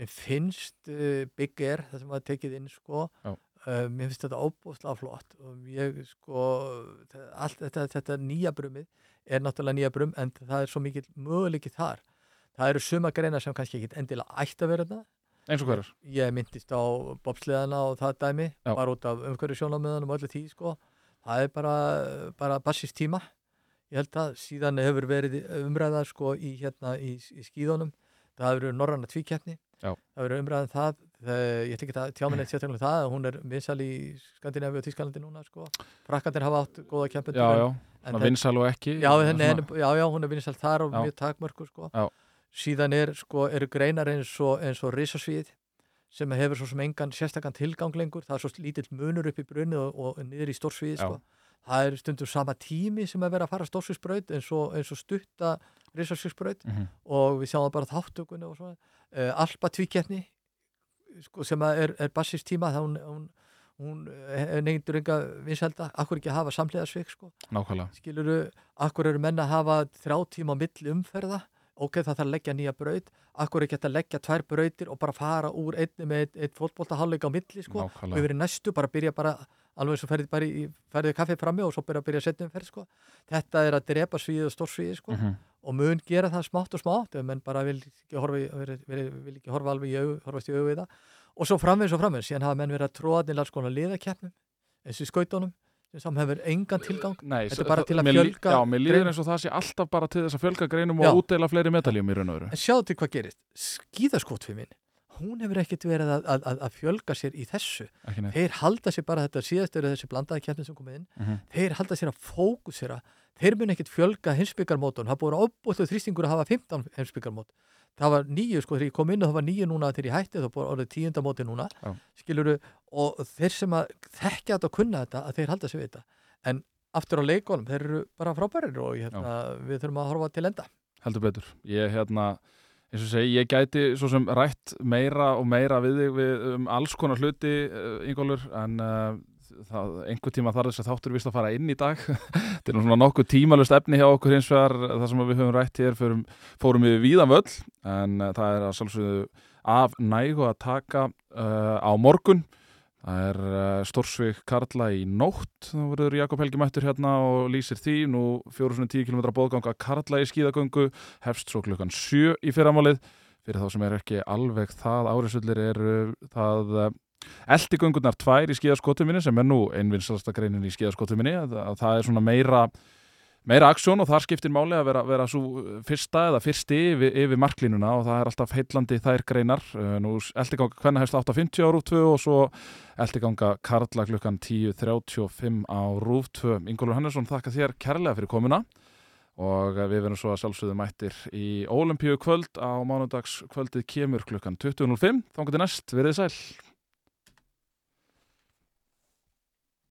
mér finnst uh, Big Air það sem var tekið inn sko Já. Uh, mér finnst þetta opbúinlega flott og ég sko það- allt þetta, þetta nýja brumið er náttúrulega nýja brum en það er svo mikið möguleiki þar. Það eru suma greina sem kannski ekki endilega ætti að vera þetta Eins og hverjar? ég myndist á bobsleðana og það dæmi, Já. bara út af umhverju sjónamöðunum og öllu því sko. Það er bara, bara bassist tíma ég held að síðan hefur verið umræða sko í hérna í, í skíðunum, það hefur verið norranna tvíkeppni. Já. það hefur verið umræðan það. þegar, ég ætla ekki að tjá minni sérstaklega um það að hún er vinsal í Skandinavíu og Tískalandi núna sko, frakkandir hafa átt góða keppendur Já, já, en svona þetta- vinsal og ekki. já, já, hún er vinsal þar og Já. mjög takmörku sko. Já. síðan er, sko, eru greinar eins og, og risasvíð sem hefur svo sem engan sérstakann tilgang lengur, það er svo lítill munur upp í brunni og, og niður í stórsviði sko. það er stundur sama tími sem að vera að fara stórsviðsbraut eins, eins og stutta risarsviðsbraut mm -hmm. og við sjáum bara og svona uh, Alba tvíkjefni sko, sem er, er bassistíma þá hún, hún hún eh, neyndur enga vinselda, akkur ekki að hafa samlegaðsvik sko. Nákvæmlega. Skiluru, akkur eru menna að hafa þrjá tíma á milli umferða, ok, það þarf að leggja nýja braut, akkur ekki að leggja tvær brautir og bara fara úr einni með eitt, eitt fótbóltahallega á milli sko, Nákvæmlega. og við verðum næstu, bara byrja bara alveg og ferðið bara í, ferðið kaffið frammi og svo byrja að byrja að setja umferð sko. Þetta er að drepa svíð og stórsvíð sko. Mm -hmm. Og mun gera það smátt og smátt, menn bara vil ekki horfa, vil, vil, vil ekki horfa alveg í auð, horfast í auð við það. Og svo framvegis og framvegis, síðan hafa menn verið að tróða til alls konar liðakeppnum eins og í skautónum sem hefur engan tilgang. Nei, þetta er bara til að fjölga Já, mér líður eins og það sé alltaf bara til þess að fjölga greinum og útdeila fleiri medaljum í raun og veru. En sjáðu til hvað gerist, skíðaskotfimmin hún hefur ekkert verið að, að, að, að fjölga sér í þessu. Þeir halda sér bara þetta síðast eru þessi blandaði keppni sem komið inn. Uh mhm. -huh. þeir halda sér að fókusera þeir mun ekkert fjölga heimsbyggarmótun það búið ábúið þrýstingur að hafa 15 heimsbyggarmót það var nýju sko þegar ég kom inn og það var nýju núna þegar ég hætti það var orðið tíundamóti núna Já. skiluru og þeir sem að þekkja þetta og kunna þetta að þeir halda sig við þetta. En aftur á leikonum þeir eru bara frábærir og hérna, við þurfum að horfa til enda. Heldur betur, ég hérna eins og segi, ég gæti svo sem rætt meira og meira við þig um alls konar hluti, yngolur eh, en uh, það, einhver tíma þarf þess að þáttur vist að fara inn í dag. Þetta er svona nokkuð tímalust efni hjá okkur hins vegar. Það sem við höfum rætt hér fórum, fórum við víðan völl en uh, það er að sálsögðu af nægu að taka uh, á morgun það er uh, Stórsvík Karla í nótt. Þá verður Jakob Helgi mættur hérna og lýsir því. Nú 410 km bóðganga Karla í skíðagöngu. Hefst svo klukkan 7 í fyrramálið. Fyrir þá sem er ekki alveg það áriðsullir er það Eldigöngurnar tvær í skíðaskotuminni sem er nú einvinnsalasta greinin í skíðaskotuminni. Það er svona meira meira aksjón og þar skiptir máli að vera, vera svo fyrsta eða fyrsti yfir, yfir marklínuna og það er alltaf heitlandi þær greinar. Uh, nú eldiganga hvenna hefst 8.50 á Rúf 2 og svo eldiganga Karla klukkan 10.35 á Rúf 2 Ingólfur Hannesson þakka þér kærlega fyrir komuna og við verðum svo að sjálfsögðu mættir í Ólimpíu kvöld á mánudagskvöldið kemur klukkan 20.05 þá getur næst, verið sæl